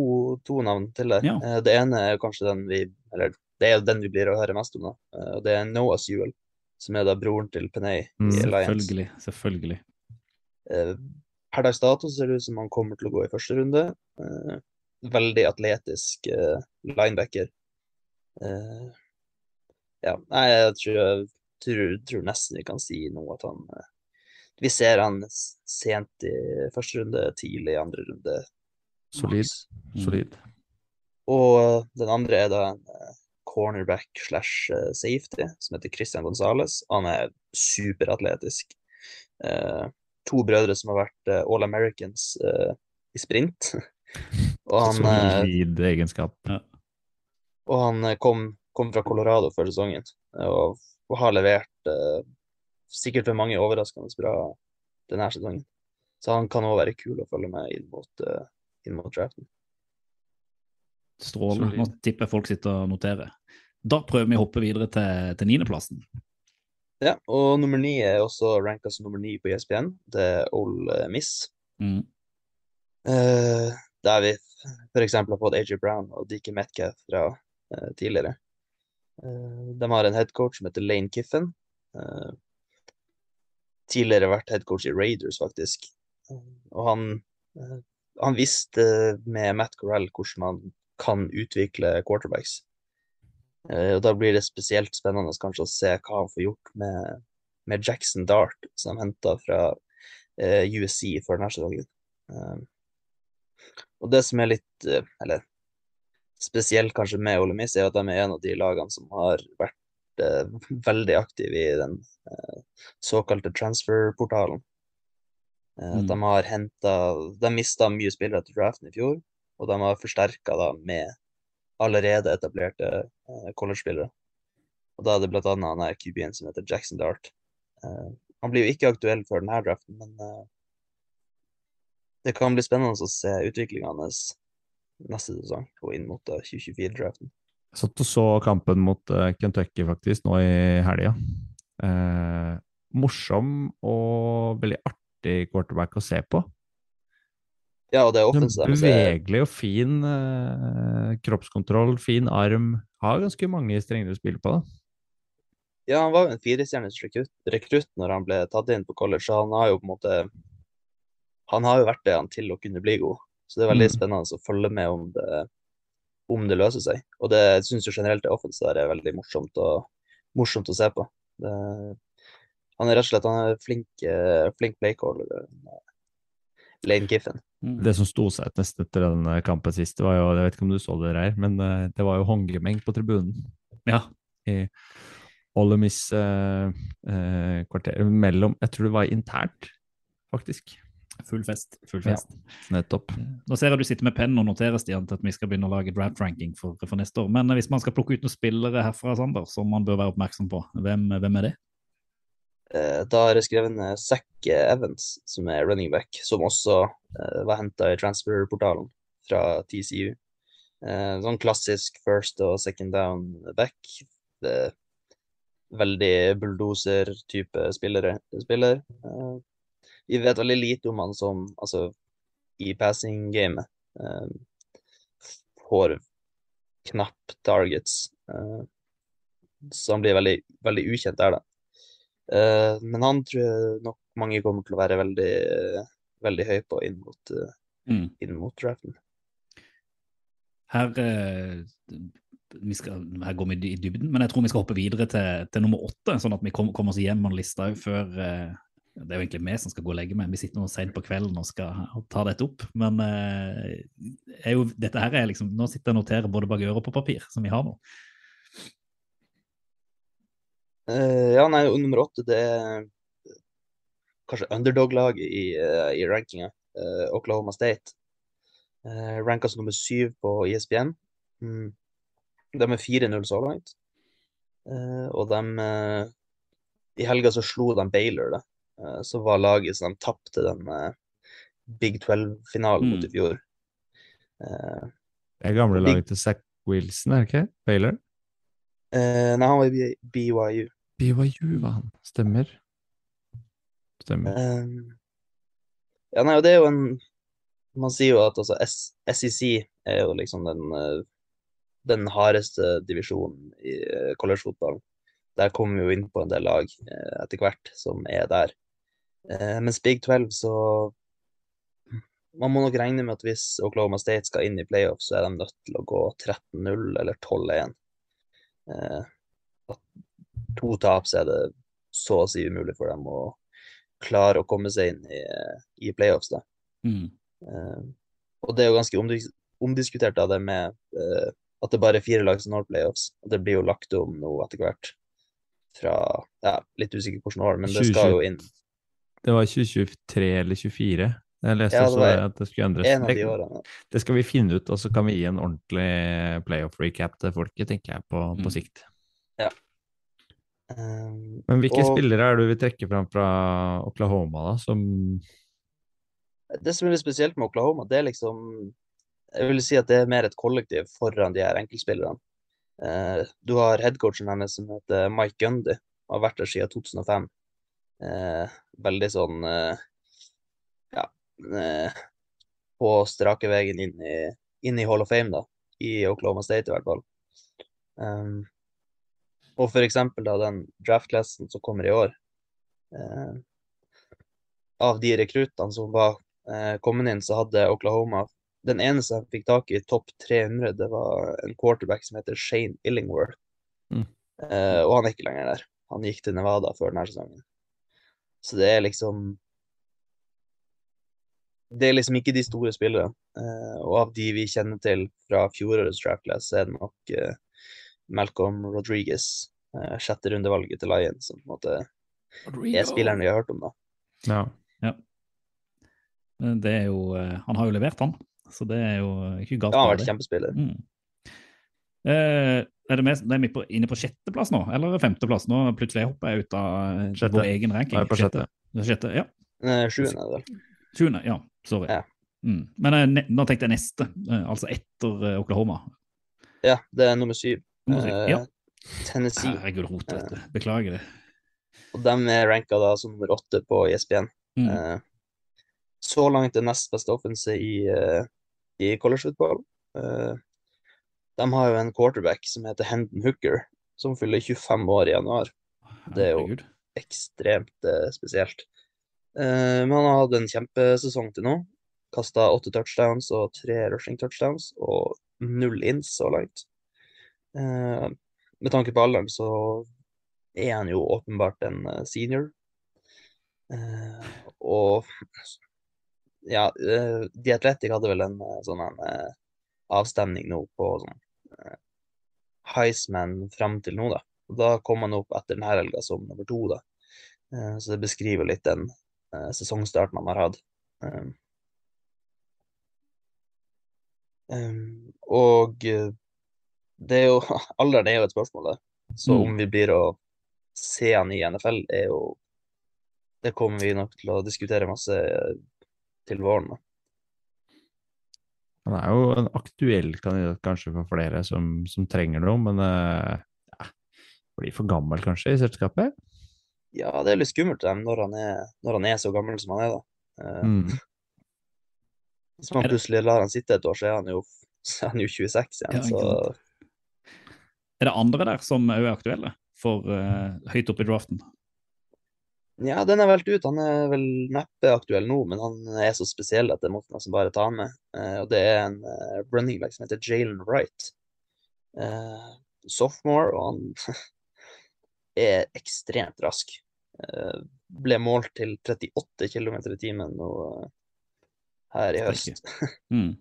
Speaker 6: to navn til det.
Speaker 1: Ja.
Speaker 6: Eh, det ene er kanskje den vi Eller det er jo den vi blir å høre mest om, da. Eh, og det er Noahs Sewell, som er da broren til Penei
Speaker 2: Mm,
Speaker 6: i Alliance.
Speaker 1: Selvfølgelig. Selvfølgelig.
Speaker 6: Eh, Per dags dato ser det ut som han kommer til å gå i første runde. Veldig atletisk uh, linebacker. Uh, ja, nei, jeg tror, tror, tror nesten vi kan si nå at han uh, Vi ser han sent i første runde, tidlig i andre runde.
Speaker 2: Solid.
Speaker 6: maks.
Speaker 2: Solid.
Speaker 6: Og den andre er da en cornerback slash safety som heter Christian Gonzales. Han er superatletisk. To brødre som har vært All Americans i sprint. og han, eh,
Speaker 2: Solid egenskap.
Speaker 6: og han eh, kom, kom fra Colorado før sesongen eh, og, og har levert eh, sikkert for mange overraskende bra denne sesongen. Så han kan òg være kul å følge med inn mot, uh, inn mot draften.
Speaker 1: Strålende. Nå tipper jeg folk sitter og noterer. Da prøver vi å hoppe videre til, til niendeplassen.
Speaker 6: Ja, og nummer ni er også ranka som nummer ni på ESPN. Det er Ole Miss.
Speaker 1: Mm.
Speaker 6: Uh, der vi f.eks. har fått AJ Brown og Dickie Metcalf fra uh, tidligere. Uh, de har en headcoach som heter Lane Kiffen. Uh, tidligere vært headcoach i Raiders, faktisk. Eh, og han, eh, han visste med Matt Corell hvordan man kan utvikle quarterbacks. Eh, og da blir det spesielt spennende kanskje å se hva han får gjort med, med Jackson Dart, som han henta fra eh, USC før denne sesongen. Og det som er litt, eh, eller spesielt kanskje med Ole Miss, er at de er en av de lagene som har vært eh, veldig aktive i den eh, såkalte transferportalen. Eh,
Speaker 1: Mm.
Speaker 6: De har henta De mista mye spillere til draften i fjor, og de har forsterka da med allerede etablerte eh, college-spillere. Og da er det blant annet han her QB-en som heter Jackson Dart. Eh, han blir jo ikke aktuell før denne draften, men eh, det kan bli spennende å se utviklinga hans neste sesong og inn mot eh, 2024-draften.
Speaker 2: Jeg satt og så kampen mot eh, Kentucky faktisk nå i helga. Eh, morsom og veldig artig quarterback å se på.
Speaker 6: Ja, og det er er-
Speaker 2: Bevegelig og fin eh, kroppskontroll, fin arm. Har ganske mange strengere spill på, da.
Speaker 6: Ja, han var jo en firestjerners rekrutt, rekrutt når han ble tatt inn på college, så han har jo på en måte Han har jo vært det han til å kunne bli god. Så det er veldig
Speaker 2: Mm.
Speaker 6: spennende å følge med om det, om det løser seg. Og det jeg syns jo generelt det offensive er veldig morsomt å, morsomt å se på. Det, han er rett og slett han er flink, eh, flink playcaller. eh, Lane Kiffen.
Speaker 2: Det som sto seg ut nesten etter den eh, kampen sist, det var jo, jeg vet ikke om du så det der, men det var jo håndgemeng på tribunen.
Speaker 1: Ja.
Speaker 2: I Ole Miss eh, eh, kvarter mellom Jeg tror det var internt, faktisk.
Speaker 1: Full fest. Full
Speaker 2: Ja. Nettopp.
Speaker 1: Nå ser jeg du sitter med penn og noterer, Stian, til at vi skal begynne å lage draft-ranking for, for neste år. Men hvis man skal plukke ut noen spillere herfra, Sander, som man bør være oppmerksom på, hvem, hvem er det?
Speaker 6: Eh, Da har jeg skrevet ned Zack Evans, som er running back, som også eh, var henta i transferportalen fra TCU. Eh, sånn klassisk first og second down back. Det veldig bulldoser-type spillere, spiller. Vi vet veldig lite om han som altså, i passing-gamet. Eh, får knapp targets. Eh, så han blir veldig, veldig ukjent der, da. Eh, men han tror jeg nok mange kommer til å være veldig, veldig høy på inn mot, eh,
Speaker 1: Mm.
Speaker 6: inn mot draften.
Speaker 1: Her, eh, vi skal, her går vi i dybden, men jeg tror vi skal hoppe videre til, til nummer åtte, sånn at vi kom- kommer oss hjem med en liste før eh, Det er jo egentlig vi som skal gå og legge meg. Vi sitter nå sent på kvelden og skal ta dette opp. Men eh, jo, dette her er liksom Nå sitter jeg og noterer både bak øret og på papir, som vi har nå.
Speaker 6: Uh, ja, nei, nummer åtte, det er kanskje underdog-laget i, uh, i rankinga. Uh, Oklahoma State. Uh, ranka som nummer syv på E ISBN. Mm. De er 4-0 så langt. Og de I helga så slo de Baylor, da. Eh, så var laget som de tapte den eh, Big 12-finalen mot i
Speaker 1: Mm.
Speaker 6: fjor. Eh,
Speaker 2: Det er gamle laget til Zack Wilson, er det ikke? Baylor?
Speaker 6: eh, nei, han var i BYU.
Speaker 2: BYU var han. Stemmer. Stemmer.
Speaker 6: Um, ja, nei, og det er jo en Man sier jo at altså SEC er jo liksom den, eh, den hardeste divisjonen i eh, collegefotballen. Der kommer vi jo inn på en del lag eh, etter hvert som er der. Eh, mens Big 12 så Man må nok regne med at hvis Oklahoma State skal inn i playoff, så er de nødt til å gå 13-0 eller 12-1. Eh, to tap, så er det så å si umulig for dem å klare å komme seg inn i, i playoffs. Da.
Speaker 1: Mm.
Speaker 6: Eh, og det er jo ganske omdis omdiskutert da, det med eh, at det bare er fire lag som når playoffs. Og det blir jo lagt om nå etter hvert. Fra ja, litt usikker hvilket år, men det skal jo inn
Speaker 2: Det var 2023 eller 2024. Jeg leste
Speaker 6: Ja, det
Speaker 2: også at det skulle endres.
Speaker 6: en av de
Speaker 2: Det, skal vi finne ut, og så kan vi gi en ordentlig playoff-recap til folket, tenker jeg, på, på
Speaker 1: sikt.
Speaker 2: sikt.
Speaker 6: Um,
Speaker 2: Men hvilke
Speaker 6: og
Speaker 2: spillere er det du vil trekke fram fra Oklahoma, da, som
Speaker 6: det som er litt spesielt med Oklahoma, det er liksom Jeg vil si at det er mer et kollektiv foran de her enkeltspillerne. Uh, du har headcoachen hennes som heter Mike Gundy, har vært der siden 2005. Eh, veldig sånn eh, ja eh, på strake veien inn i, inn i Hall of Fame, da. I Oklahoma State, i hvert fall. Um, og for eksempel da den draftklassen som kommer i år. Eh, av de rekruttene som var eh, kommet inn, så hadde Oklahoma Den eneste jeg fikk tak i topp 300, det var en quarterback som heter Shane Illingworth.
Speaker 2: Mm.
Speaker 6: Eh, og han er ikke lenger der. Han gikk til Nevada før denne sesongen. Så det er liksom Det er liksom ikke de store spillerne. Eh, og av de vi kjenner til fra fjorårets Trackless, er det nok eh, Malcolm Rodriguez, eh, sjette rundevalget til Lions, som på en måte er spilleren vi har hørt om, da.
Speaker 2: Ja.
Speaker 1: Det er jo eh, Han har jo levert, han. Så det er jo ikke galt.
Speaker 6: Ja, han har vært kjempespiller.
Speaker 1: Mm. Eh, er det med, det er vi på, inne på sjetteplass nå, eller femteplass? Nå plutselig hopper jeg ut av eh,
Speaker 2: Sjette.
Speaker 1: vår egen ranking.
Speaker 2: Nei, på sjette.
Speaker 1: Er sjette, ja.
Speaker 6: Eh, Sjuende, vel.
Speaker 1: Sjuende, ja. Sorry.
Speaker 6: Ja.
Speaker 1: Mm. Men eh, ne, nå tenkte jeg neste, eh, altså etter Oklahoma.
Speaker 6: Ja, det er nummer syv.
Speaker 1: Nummer syv, ja.
Speaker 6: Tennessee.
Speaker 1: Herregud, rot, vet du. Beklager det.
Speaker 6: Og de er ranka da som nummer åtte på E ISBN.
Speaker 1: Mm.
Speaker 6: Eh, så langt det nest beste offense i, i collegefotball. Uh, de har jo en quarterback som heter Hendon Hooker, som fyller 25 år i januar. Det er jo- Ekstremt eh, spesielt. Eh, men han har hatt en kjempesesong til nå. Kasta åtte touchdowns og tre rushing touchdowns, og null ins så langt. Eh, med tanke på alderen så er han jo åpenbart en senior. Og ja, The Athletic hadde vel en sånn en, avstemning nå på sånn Heisman fram til nå, da. Og da kom han opp etter denne helga som nummer to, da. Eh, så det beskriver litt den eh, sesongstarten han har hatt. Um, og eh, det er jo Alderen er jo et spørsmål, da. Så
Speaker 2: Mm.
Speaker 6: om vi blir å se han i NFL, er jo Det kommer vi nok til å diskutere masse eh, til våren. da.
Speaker 2: Han er jo en aktuell kandidat kanskje for flere som, som trenger noe, men eh, ja, blir for gammel kanskje i selskapet?
Speaker 6: Ja, det er litt skummelt dem når han er, når han er så gammel som han er, da. Eh,
Speaker 2: Mm.
Speaker 6: Hvis man plutselig lar han sitte et år, så er han jo, så er han jo 26 igjen.
Speaker 1: Ja,
Speaker 6: så
Speaker 1: Er det andre der som òg er aktuelle for uh, høyt oppe i draften?
Speaker 6: Ja, den er valgt ut. Han er vel neppe aktuell nå, men han er så spesiell at det måtte nesten bare ta med. Eh, og det er en eh, running back som heter Jalen Wright. Eh, sophomore, og han er ekstremt rask. Ble målt til 38 km i timen nå her i høst.
Speaker 1: Mm.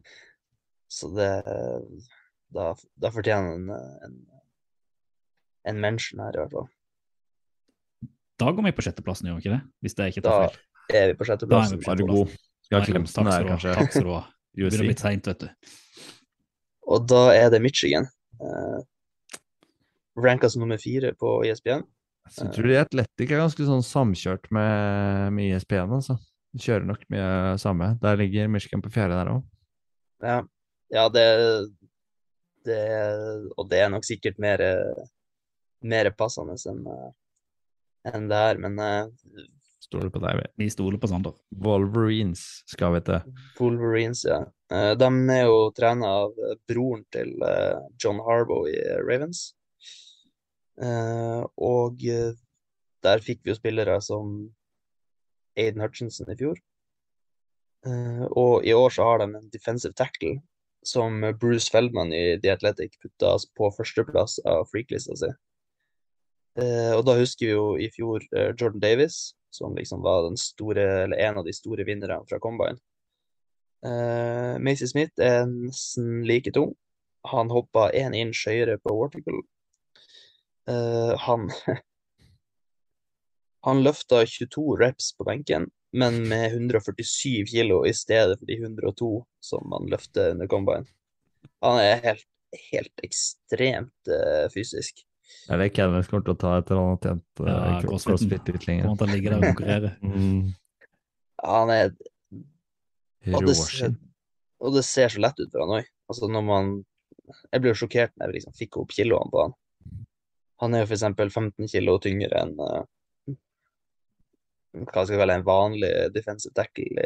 Speaker 6: Så det Da, da fortjener han en, en, en mention her, i hvert fall.
Speaker 1: Da går vi på sjetteplassen, gjør vi ikke det? Hvis det ikke
Speaker 6: Da
Speaker 1: tar feil.
Speaker 6: er vi på
Speaker 1: Da er vi på
Speaker 2: Er
Speaker 1: sjetteplassen.
Speaker 2: god? Skal Clemson her, kanskje?
Speaker 1: Takk skal du ha. Det blir litt seint, vet du.
Speaker 6: Og da er det Michigan. Uh, ranka som nummer fire på E ISBN.
Speaker 2: Så jeg tror de Atletic er ganske sånn samkjørt med, med ISP-en, altså. De kjører nok mye samme. Der ligger Michigan på fjerde der òg.
Speaker 6: Ja, ja det, det Og det er nok sikkert mer, mer passende enn eh, enn det her, men uh,
Speaker 2: Stoler på deg, vi.
Speaker 1: Stoler på Sander.
Speaker 2: Wolverines skal vi til.
Speaker 6: Wolverines, ja. Uh, de er jo trena av eh, broren til uh, John Harbaugh i eh, Ravens. Eh, og eh, der fikk vi jo spillere som Aiden Hutchinson i fjor. Eh, og i år så har de en defensive tackle som Bruce Feldman i The Athletic putta på førsteplass av freaklista si. Eh, og da husker vi jo i fjor eh, Jordan Davis, som liksom var den store, eller en av de store vinnerne fra Combine. Uh, Macy Smith er nesten like tung. Han hoppa én inch høyere på vertical. Eh, han Han løfta 22 reps på benken, men med 147 kilo i stedet for de 102 som man løfter under combine. Han er helt, helt ekstremt eh, fysisk.
Speaker 2: Er det Kenneth kommer til å ta et eller annet tjent
Speaker 1: Ja, crossfiten.
Speaker 2: crossfit-utlinger.
Speaker 1: Kommer til å ligge der og konkurrere.
Speaker 2: Mm.
Speaker 6: Han er og det, ser, og det ser så lett ut for han òg. Altså når man Jeg ble jo sjokkert når jeg liksom fikk opp kiloene på han. Han er jo for eksempel 15 kilo tyngre enn uh, hva skal jeg kalle en vanlig defensive tackle i,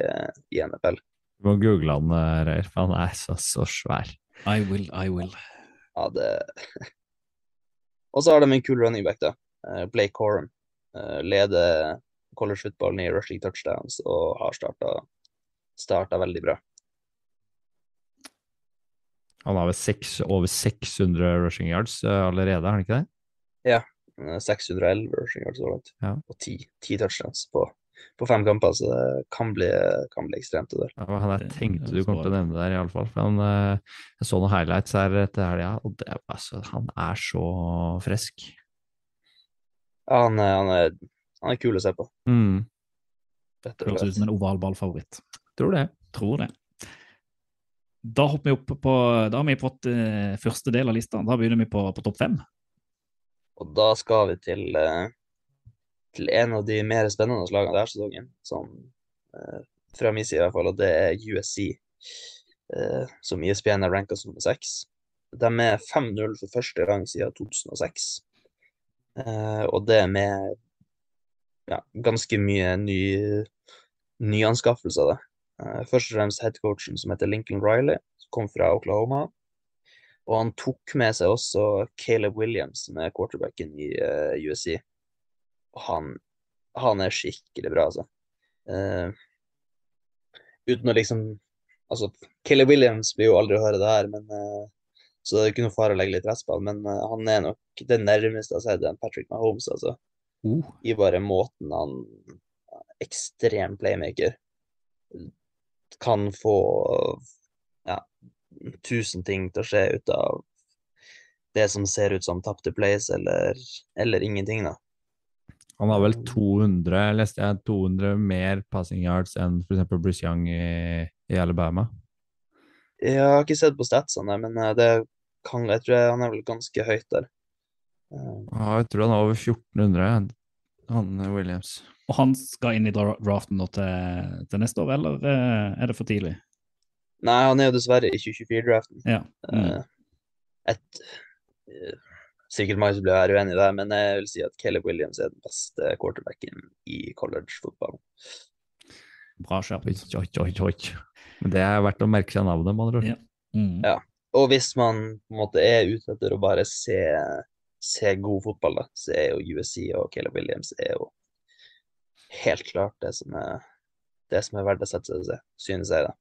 Speaker 6: i NFL.
Speaker 2: Du må google han, eh, Reir, for han er så, så svær.
Speaker 1: I will, I will.
Speaker 6: Ja, det Og så har de en kul running back, da. Eh, Blake Corum. Eh, Leder college footballen i rushing touchdowns og har starta, starta veldig bra.
Speaker 2: Han har vel seks, over 600 rushing yards eh, allerede, har han ikke det?
Speaker 6: Ja. 611 rushing yards så langt.
Speaker 2: Ja.
Speaker 6: Og 10, 10 touchdowns på, på fem kamper, så det kan bli, kan bli ekstremt. det der.
Speaker 2: Ja, han jeg tenkte du kom til å nevne der, iallfall. For han, eh, jeg så noen highlights her etter helga, og det, altså, han er så frisk.
Speaker 6: Ja, han, er- han, er, han er kul å se på,
Speaker 2: Mm,
Speaker 1: Høres ut som en ovalballfavoritt.
Speaker 2: tror det.
Speaker 1: Tror det. Da hopper vi opp på Da har vi fått uh, første del av lista. Da begynner vi på, på topp fem.
Speaker 6: Og da skal vi til, eh, til en av de mer spennende lagene denne sesongen, som, eh, fra min side i hvert fall, og det er USC, eh, som ISBN er ranka som nummer seks. De er 5-0 for første gang siden 2006, eh, og det med ja, ganske mye ny, nyanskaffelser. Eh, først og fremst headcoachen som heter Lincoln Riley, som kom fra Oklahoma. Og han tok med seg også Caleb Williams, som er quarterbacken i eh, USC. Han, han er skikkelig bra, altså. Uh, uten å liksom Altså, Kelly Williams blir jo aldri å høre det her, men uh, så det er ikke noe fare å legge litt press på han, men uh, han er nok det nærmeste jeg har sett en Patrick Mahomes, altså.
Speaker 1: Uh.
Speaker 6: I bare måten han Ekstrem playmaker. Kan få ja, tusen ting til å skje ut av det som ser ut som tapte plays, eller, eller ingenting, da.
Speaker 2: Han har vel 200, leste jeg, 200 mer passing yards enn f.eks. Bruce Young i, i Alabama.
Speaker 6: Jeg har ikke sett på statsene, men eh, det kan, jeg tror han er vel ganske høyt der. Eh,
Speaker 2: Ja, jeg tror han er over 1400, han eh, Williams.
Speaker 1: Og han skal inn i draften nå til, til neste år, eller er det for tidlig?
Speaker 6: Nei, han er jo dessverre i 2024-draften.
Speaker 1: Ja. Mm.
Speaker 6: Et Sikkert mange som blir være uenig i det, men jeg vil si at Caleb Williams er den beste quarterbacken i college-fotballen.
Speaker 1: Bra
Speaker 2: oi. Men det er verdt å merke seg navnet, med andre ord.
Speaker 1: Ja. Mm.
Speaker 6: Ja. Og hvis man på en måte er ute etter å bare se, se god fotball, da, så er jo USC og Caleb Williams er jo helt klart det som er det som er verdt å sette seg til, se, synes jeg, da.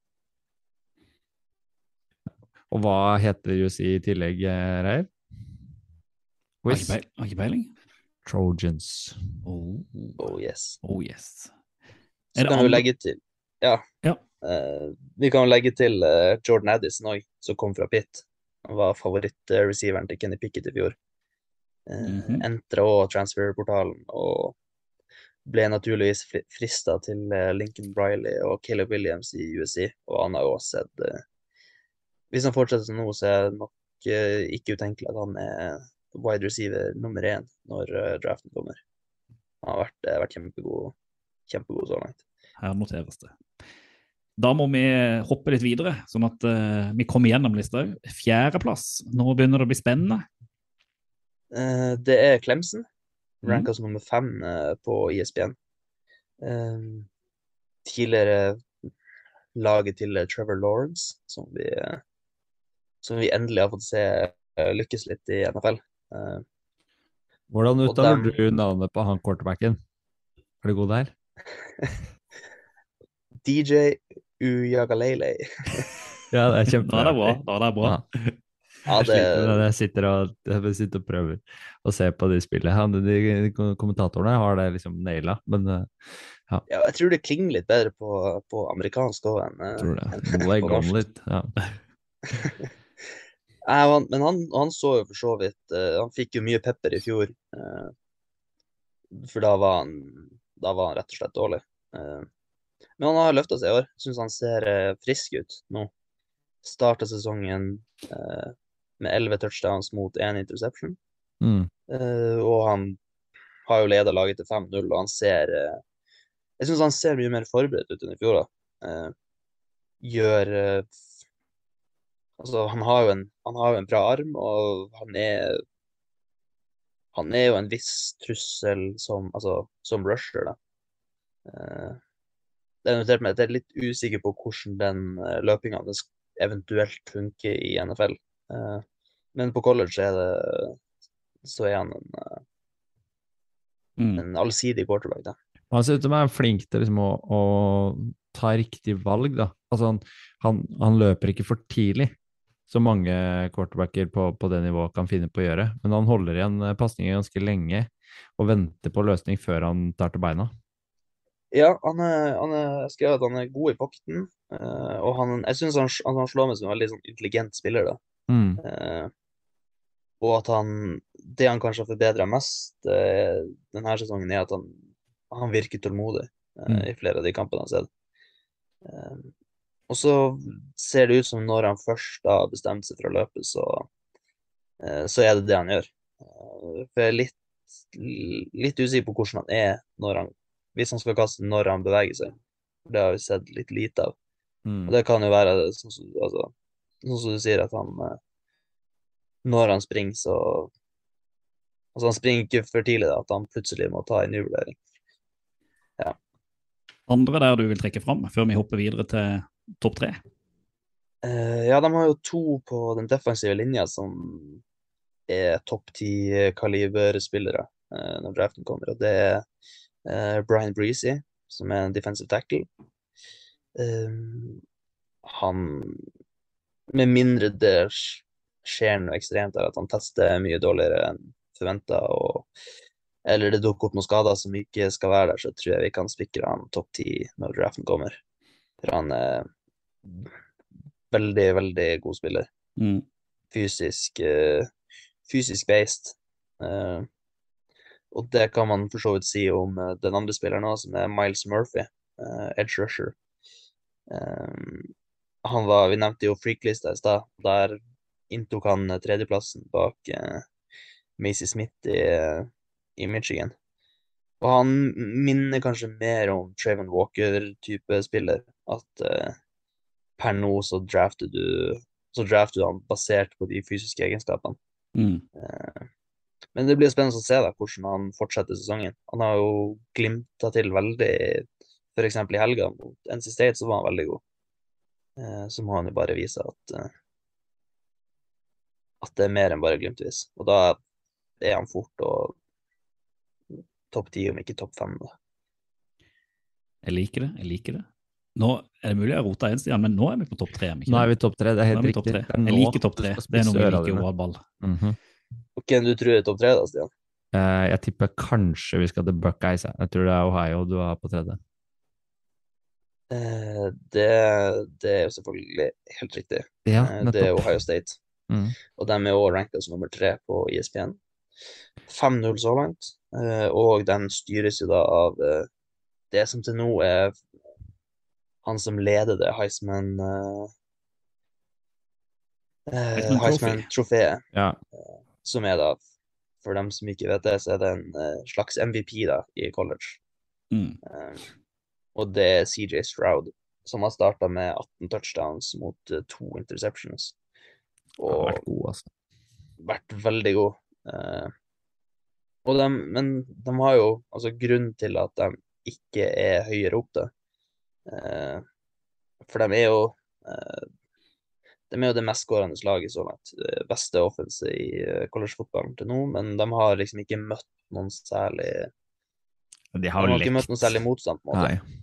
Speaker 2: Og hva heter USC i tillegg, eh, Reiv?
Speaker 1: Ikke har ikke peiling?
Speaker 2: Trojans.
Speaker 1: Oh,
Speaker 6: Oh yes.
Speaker 1: oh yes.
Speaker 6: Så
Speaker 1: Er
Speaker 6: kan vi legge til Ja.
Speaker 1: Ja.
Speaker 6: Uh, vi kan jo legge til uh, Jordan Addison òg, som kom fra Pitt. Han var favorittreceiveren til Kenny Pickett i fjor. Uh,
Speaker 1: Mhm.
Speaker 6: Entra òg transferportalen og ble naturligvis fri- frista til Lincoln Briley og Caleb Williams i USC, og han har jo også sett Hvis han fortsetter som nå, så er det nok ikke utenkelig at han er wide receiver nummer én når eh, draften kommer. Han har vært, eh, vært kjempegod, kjempegod så langt.
Speaker 1: Her noteres det. Da må vi hoppe litt videre, sånn at uh, vi kommer gjennom lista òg. Fjerdeplass. Nå begynner det å bli spennende.
Speaker 6: Uh, det er Clemson,
Speaker 1: Mhm.
Speaker 6: ranka som nummer fem uh, på ISBN. Eh, tidligere laget til Trevor Lawrence, som vi, som vi endelig har fått se lykkes litt i NFL. Eh,
Speaker 2: Hvordan uttaler
Speaker 6: dem-
Speaker 2: du navnet på han quarterbacken? Er du god der?
Speaker 6: DJ Uyagalele.
Speaker 2: Ja, det er
Speaker 1: Da
Speaker 2: kjempebra.
Speaker 1: er bra. Da er det bra.
Speaker 2: Ja.
Speaker 6: Ja,
Speaker 2: Jeg
Speaker 6: det,
Speaker 2: sliter. Jeg sitter og, jeg sitter og prøver å se på de spillene. Han, de, de kommentatorene har det liksom naila, men ja.
Speaker 6: ja, jeg tror det klinger litt bedre på, på amerikansk òg enn eh,
Speaker 2: tror det.
Speaker 6: på
Speaker 2: om
Speaker 6: norsk.
Speaker 2: litt. Ja.
Speaker 6: Han, men han, han så jo for så vidt eh, Han fikk jo mye pepper i fjor. eh, for da var han Da var han rett og slett dårlig. Eh, men han har løfta seg i år. Syns han ser frisk ut nå. Starta sesongen med 11 touchdowns mot én interception.
Speaker 2: Mm.
Speaker 6: Og han har jo leda laget til 5-0, og han ser Jeg syns han ser mye mer forberedt ut enn i fjor. da. Gjør Altså, han har en, han har jo en bra arm, og han er Han er jo en viss trussel som, altså, som rusher, da. Uh, det er notert meg at jeg er litt usikker på hvordan den uh, løpinga eventuelt funker i NFL. Uh, men på college er det så er han en, eh,
Speaker 1: Mm.
Speaker 6: en allsidig quarterback, da.
Speaker 2: Han ser ut som han er flink til liksom å, å ta riktig valg, da. Altså han, han, han løper ikke for tidlig, som mange quarterbacker på, på det nivået kan finne på å gjøre. Men han holder igjen eh, pasninger ganske lenge og venter på løsning før han tar til beina.
Speaker 6: Ja, han er, han er, jeg skrev at han er god i pakten. eh, og han, jeg syns han, han, han slår meg som en veldig sånn intelligent spiller, da.
Speaker 2: Mm.
Speaker 6: Uh, og at han Det han kanskje har forbedra mest uh, denne sesongen, er at han, han virker tålmodig uh,
Speaker 2: Mm.
Speaker 6: i flere av de kampene han har sett. Og så ser det ut som når han først har bestemt seg for å løpe, så, eh, så er det det han gjør. Eh, for jeg er litt, litt usikker på hvordan han er når han, hvis han skal kaste når han beveger seg. Det har vi sett litt lite av.
Speaker 2: Mm.
Speaker 6: Og det kan jo være sånn som, altså, sånn som du sier, at han eh, Når han springer, så Altså, han springer ikke for tidlig, da, at han plutselig må ta en ny vurdering.
Speaker 1: Andre der du vil trekke fram, før vi hopper videre til topp tre?
Speaker 6: Uh, ja, de har jo to på den defensive linja som er topp ti-kaliberspillere uh, når draften kommer, og det er uh, Brian Breezy, som er en defensive tackle. Eh, han Med mindre det skjer noe ekstremt der, at han tester mye dårligere enn forventa, eller det dukker opp noen skader som ikke skal være der, så tror jeg vi kan spikre han topp ti når draften kommer. For han er veldig, veldig god spiller.
Speaker 7: Mm.
Speaker 6: Fysisk, eh, fysisk based. Eh, og det kan man for så vidt si om eh, den andre spilleren òg, som er Miles Murphy, edge rusher. Han var, Vi nevnte jo freaklista i stad. Der inntok han tredjeplassen bak Macy Smith i, i Michigan. Og han minner kanskje mer om Traven Walker-type spiller. At eh, per nå så drafter du så drafter du han basert på de fysiske egenskapene.
Speaker 7: Mm.
Speaker 6: Eh, men det blir spennende å se da, hvordan han fortsetter sesongen. Han har jo glimta til veldig, f.eks. i helga mot NC State så var han veldig god. Eh, så må han jo bare vise at eh, at det er mer enn bare glimtvis. Og da er han fort og topp ti, om ikke topp fem.
Speaker 1: Jeg liker det. jeg liker det. Nå er det mulig jeg rota en Stian, men nå er vi på topp tre. ikke
Speaker 2: Nå er vi topp tre, det er helt
Speaker 1: er
Speaker 2: riktig. er
Speaker 1: Jeg liker topp tre. Det er noe vi liker
Speaker 2: dine.
Speaker 1: overall.
Speaker 2: Mhm.
Speaker 6: Og Hvem du tror er topp tre, da, Stian?
Speaker 2: Uh, Jeg tipper kanskje vi skal til Buckeyes. jeg. Tror det er Ohio du har på tredje.
Speaker 6: Eh, det, det er jo selvfølgelig helt riktig.
Speaker 2: Ja,
Speaker 6: Eh, det er. Ohio State.
Speaker 2: Mm.
Speaker 6: Og de er også ranka som nummer tre på E ISBN. 5-0 så langt. Eh, Og den styres jo da av eh, det som til nå er han som leder det Heisman eh. Heisman-trofeet.
Speaker 2: Ja.
Speaker 6: Som er da, for dem som ikke vet det, så er det en slags MVP da i college.
Speaker 1: Mm.
Speaker 6: Og det er CJ Stroud, som har starta med 18 touchdowns mot to interceptions. Og
Speaker 2: vært god, altså.
Speaker 6: vært veldig god. Eh, og de, men de har jo altså grunnen til at de ikke er høyere opp, da. Eh, for de er jo eh, De er jo det mest skårende laget så langt. Det beste offense i eh, collegefotballen til nå, men de har liksom ikke møtt noen særlig
Speaker 2: De
Speaker 6: De
Speaker 2: har
Speaker 6: har ikke møtt noen særlig motstand, på en måte.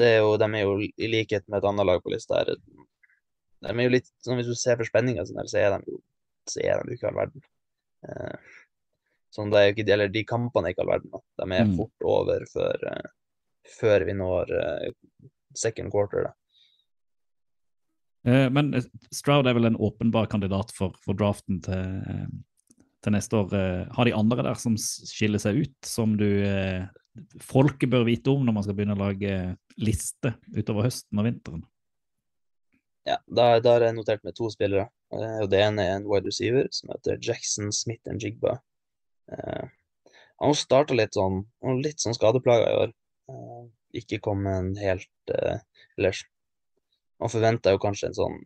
Speaker 6: Er jo, de er jo i likhet med et annet lag på lista her De er jo litt sånn Hvis du ser for spenninga så er de jo så er de ikke all verden. Eh, sånn det er jo ikke, eller de kampene er ikke all verden. Da. De er
Speaker 1: Mm.
Speaker 6: fort over før, eh, før vi når eh, second quarter. Da.
Speaker 1: Eh, Men Stroud er vel en åpenbar kandidat for, for draften til, til neste år. Har de andre der som skiller seg ut, som du folket bør vite om når man skal begynne å lage liste utover høsten og vinteren?
Speaker 6: Ja, da, da har jeg notert med to spillere. Og Det ene er en wide receiver som heter Jackson Smith and Jigba. Eh, han starta litt sånn og litt sånn skadeplaga i år. Eh, ikke kommet helt eh, Ellers Man forventa jo kanskje en sånn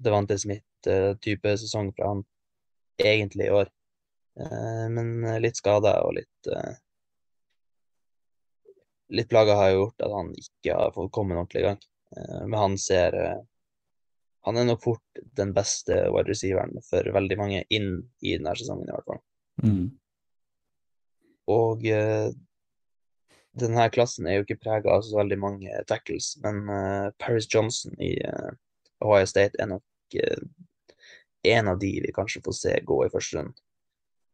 Speaker 6: Devante Smith-type sesong fra han egentlig i år. Men litt skada og litt Litt plaga har gjort at han ikke har fått komme ordentlig i gang. Men han ser Han er nok fort den beste wide receiveren for veldig mange inn i denne sesongen, i hvert fall.
Speaker 1: Mm.
Speaker 6: Og eh, denne klassen er jo ikke prega av så veldig mange tackles, men eh, Paris Johnson i eh, Ohio State er nok eh, en av de vi kanskje får se gå i første runde.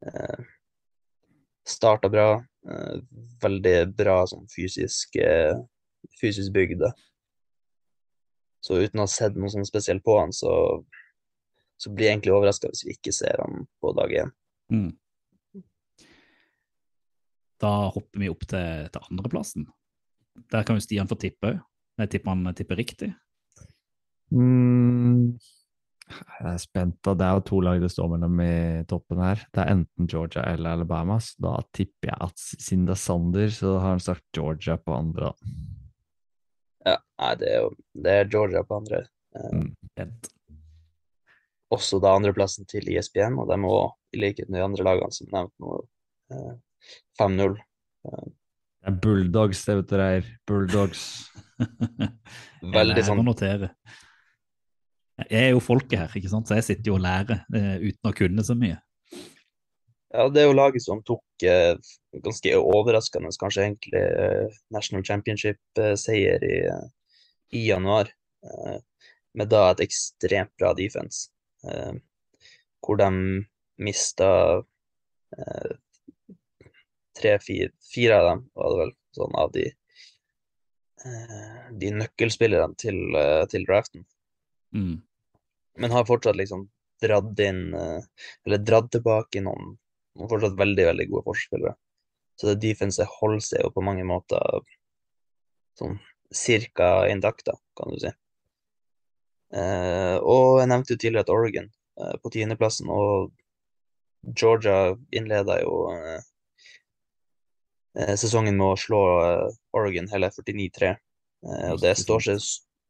Speaker 6: Eh, starta bra. eh, veldig bra sånn fysisk, eh, fysisk bygd. Så uten å ha sett noe sånn spesielt på han, så, så blir jeg egentlig overraska hvis vi ikke ser han på dag én.
Speaker 1: Mm. Da hopper vi opp til, til andreplassen. Der kan jo Stian få tippe òg. Jeg tipper han tipper riktig.
Speaker 2: Mm, jeg er spent. da. Det er jo to lag det står mellom i toppen her. Det er enten Georgia eller Alabama. Så da tipper jeg at siden det er Sander, så har han sagt Georgia på andre. da.
Speaker 6: Ja, nei, det er jo det er Georgia på andre. Eh,
Speaker 2: Mm.
Speaker 1: Vent.
Speaker 6: også da andreplassen til E ISBN, og de må i likhet med de andre lagene som nevnt nå, eh, 5-0.
Speaker 2: Det er Bulldogs, det vet du, Reir. Bulldogs.
Speaker 1: Jeg
Speaker 6: Veldig sånn
Speaker 1: notere. Jeg er jo folket her, ikke sant? så jeg sitter jo og lærer uh, uten å kunne så mye.
Speaker 6: Ja, det er jo laget som tok uh, ganske overraskende, kanskje egentlig, uh, National Championship-seier i, i januar. Eh, med da et ekstremt bra defense, eh, hvor de mista eh, tre, fire, fire av dem, var det vel, sånn av de eh, de nøkkelspillerne til, eh, til draften.
Speaker 1: Mm.
Speaker 6: Men har fortsatt liksom dratt inn eh, Eller dratt tilbake noen, noen fortsatt veldig, veldig gode forsvarsspillere. Så det defenset holder seg jo på mange måter sånn cirka intakt, kan du si. Eh, og jeg nevnte jo tidligere at Oregon eh, på tiendeplassen, og Georgia innleda jo eh, sesongen med å slå eh, Oregon hele 49-3. Eh, og det står seg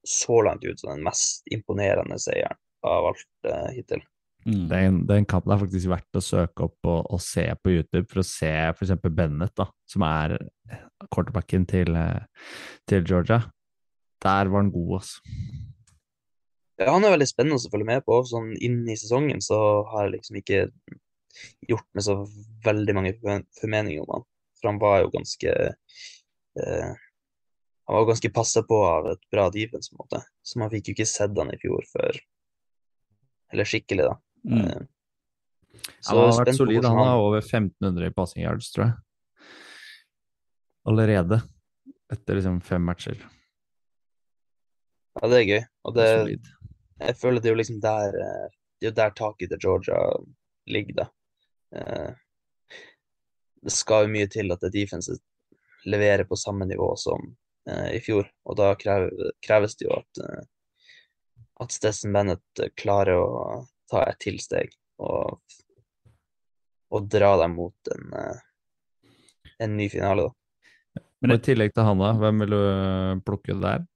Speaker 6: så langt ut som den mest imponerende seieren av alt eh, hittil.
Speaker 1: Mm.
Speaker 2: Den, den kampen er faktisk verdt å søke opp og, og se på YouTube for å se f.eks. Bennett, da, som er quarterbacken til, eh, til Georgia. Der var han god, altså.
Speaker 6: Ja, han er veldig spennende å følge med på. Sånn inn i sesongen så har jeg liksom ikke gjort meg så veldig mange formeninger om han. For han var jo ganske eh, Han var ganske passa på av et bra defense, på en måte. Så man fikk jo ikke sett han i fjor før Eller skikkelig, da.
Speaker 1: Mm.
Speaker 6: Eh,
Speaker 2: Han har vært solid. Han har over 1500 i passing yards, tror jeg. Allerede. Etter liksom fem matcher.
Speaker 6: Ja, det er gøy. Og det, jeg føler det er jo liksom der eh, Det er jo der taket til Georgia ligger, da. Det skal jo mye til at det defenset leverer på samme nivå som eh, i fjor, og da krever, kreves det jo at eh, at Stetson Bennett klarer å ta et tilsteg og, og dra dem mot en, eh, en ny finale, da.
Speaker 1: Men
Speaker 2: I tillegg til han, da, hvem vil du eh, plukke der?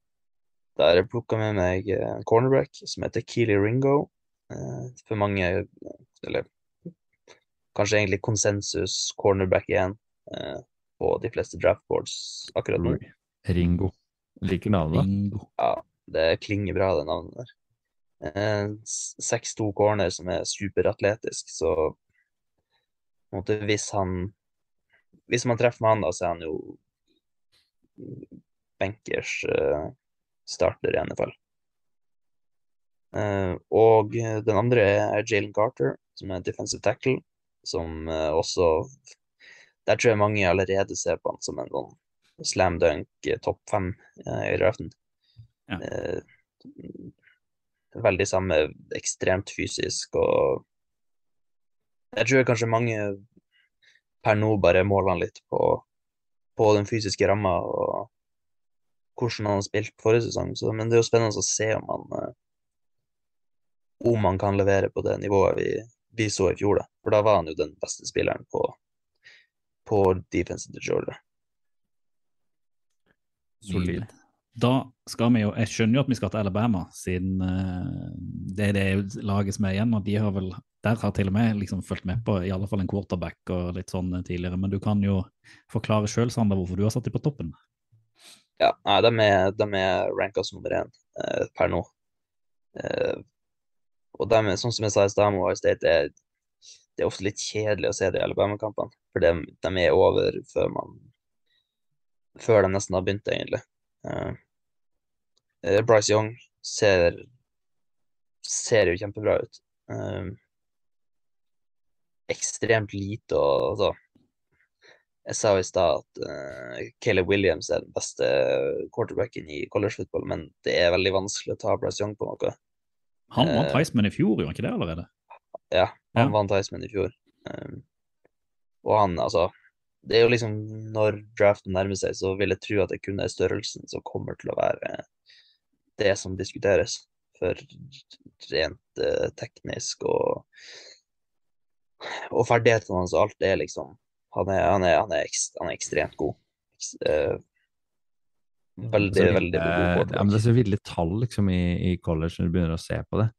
Speaker 6: Da har jeg plukka med meg en cornerback som heter Keely Ringo. Eh, For mange, eller kanskje egentlig konsensus cornerback igjen eh, på de fleste draftboards akkurat nå.
Speaker 2: Ringo. Liker navnet.
Speaker 1: Ringo.
Speaker 6: Ja, det klinger bra, det navnet der. Eh, s- 6'2 corner som er superatletisk, så på en måte, hvis han Hvis man treffer med han, da, så er han jo benkers eh, starter i hvert fall. Uh, og den andre er Jalen Carter, som er defensive tackle, som eh, også Der tror jeg mange allerede ser på han som en sånn slam dunk eh, topp fem eh, i draften.
Speaker 1: Ja.
Speaker 6: Veldig samme, ekstremt fysisk og Jeg tror kanskje mange per nå bare måler han litt på, på den fysiske ramma og hvordan han har spilt forrige sesong. Så, men det er jo spennende å se om han om han kan levere på det nivået vi, vi så i fjor, da. For da var han jo den beste spilleren på, på defensive til Georgia.
Speaker 2: Solid.
Speaker 1: Da skal vi jo Jeg skjønner jo at vi skal til Alabama, siden uh, det er det laget som er igjen. og de har vel, Der har til og med liksom fulgt med på i alle fall en quarterback og litt sånn eh, tidligere. Men du kan jo forklare sjøl, Sander, hvorfor du har satt dem på toppen.
Speaker 6: Ja, nei, de er, de er ranka som nummer én eh, per nå. Eh, og de sånn som jeg sa i stad, med State, det det er ofte litt kjedelig å se de Alabama-kampene. For de, de er over før man Før de nesten har begynt, egentlig. Eh, Bryce Young ser ser jo kjempebra ut. Uh, ekstremt lite og altså Jeg sa jo i stad at uh, Caleb Williams er den beste quarterbacken i college football, men det er veldig vanskelig å ta Bryce Young på noe.
Speaker 1: Han vant
Speaker 6: Eh.
Speaker 1: Heisman i fjor, gjorde han ikke det allerede?
Speaker 6: Ja, han
Speaker 1: Ja.
Speaker 6: vant Heisman i fjor. Um, og han, altså Det er jo liksom Når draften nærmer seg, så vil jeg tro at det kun er størrelsen som kommer til å være det som diskuteres. For rent eh, teknisk og og ferdighetene hans og alt det liksom Han er, han er, han er, ekst, han er ekstremt god. Eh, veldig,
Speaker 2: Så
Speaker 6: veldig god
Speaker 2: Ja, men det er så ville tall liksom i, i college når du begynner å se på det.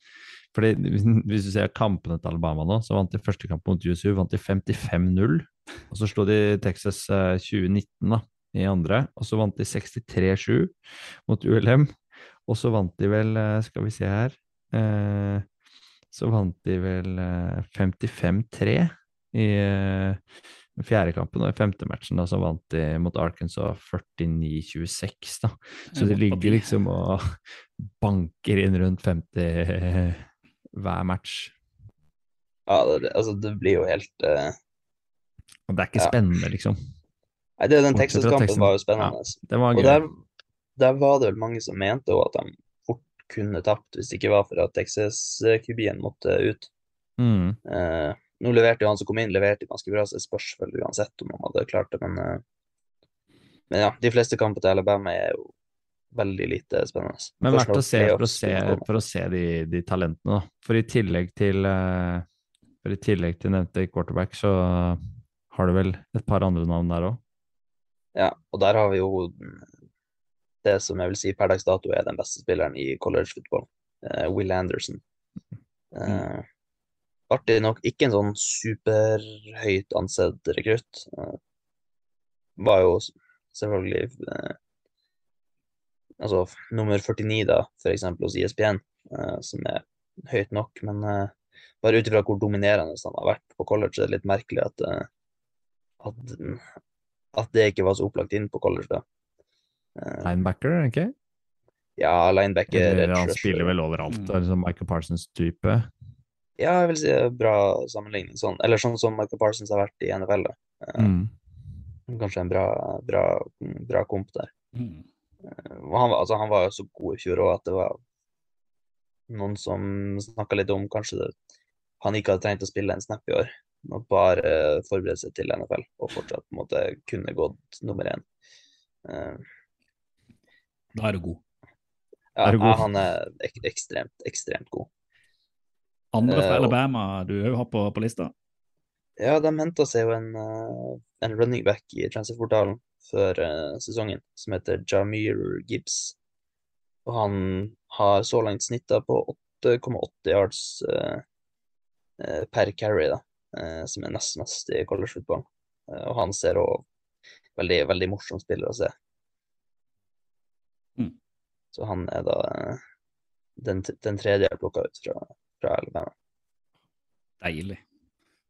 Speaker 2: Fordi hvis- Hvis du ser kampene til Alabama nå, så vant de første kamp mot USU vant de 55-0. Og så slo de Texas eh, 2019 da, i andre, og så vant de 63-7 mot ULM. Og så vant de vel, eh, skal vi se her eh, Så vant de vel eh, 55-3 i, eh, Den fjerde kampen og i femte matchen da, så vant de mot Arkansas 49-26. da. Så de
Speaker 1: er
Speaker 2: ligger liksom og banker inn rundt 50 hver match.
Speaker 6: Ja, det, det- altså, det blir jo helt uh,
Speaker 2: Og det er ikke
Speaker 6: Ja.
Speaker 2: spennende, liksom.
Speaker 6: Nei, det, den Texas-kampen var jo spennende.
Speaker 2: Det var
Speaker 6: Og der, der var det vel mange som mente at de fort kunne tapt hvis det ikke var for at Texas-kubien måtte ut.
Speaker 2: Mm.
Speaker 6: Eh, nå leverte jo han som kom inn, leverte ganske bra, så det spørs vel uansett om han hadde klart det, men eh, Men ja, de fleste kamper til Alabama er jo veldig lite spennende.
Speaker 2: Men verdt å se for å se, for å se de, de talentene, da. For i tillegg til eh, For i tillegg til nevnte quarterback, så har du vel et par andre navn der òg.
Speaker 6: Ja, og der har vi jo det som jeg vil si per dags dato er den beste spilleren i college football, eh, Will Anderson. Eh, artig nok ikke en sånn superhøyt ansett rekrutt. Eh, var jo selvfølgelig eh, altså nummer 49 da, for eksempel hos ISBN, eh, som er høyt nok, men eh, bare ut ifra hvor dominerende han har vært på college, er det litt merkelig at, eh, at, at det ikke var så opplagt inn på college da.
Speaker 2: Linebacker, er det ikke?
Speaker 6: ja, linebacker,
Speaker 2: Eller han spiller vel overalt.
Speaker 1: Mm.
Speaker 2: Det liksom Michael Parsons-type.
Speaker 6: Ja, jeg vil si det er bra sammenligning. Sånn, eller sånn som Michael Parsons har vært i NFL. da. Eh,
Speaker 2: Mm.
Speaker 6: Kanskje en bra, bra, bra komp der.
Speaker 1: Mm.
Speaker 6: Han, var- altså, han var jo så god i fjor òg at det var noen som snakka litt om kanskje det, han ikke hadde trengt å spille en snap i år. Og bare forberede seg til NFL og fortsatt på en måte kunne gått nummer én. Eh,
Speaker 1: Da er du god.
Speaker 6: ja,
Speaker 2: Er du god?
Speaker 6: han er ek ekstremt, ekstremt god.
Speaker 1: Andre fra
Speaker 6: Eh,
Speaker 1: Alabama du òg har på, på lista?
Speaker 6: Ja, de henta seg jo en, eh, en running back i transferportalen før eh, sesongen, som heter Jamir Gibbs. Og han har så langt snitta på 8,8 yards eh, per carry, da, eh, som er nest mest i college football. Eh, og han ser òg veldig, veldig morsom spiller å se.
Speaker 1: Mm.
Speaker 6: Så han er da den, den tredje jeg plukka ut fra, fra Alabama.
Speaker 1: Deilig.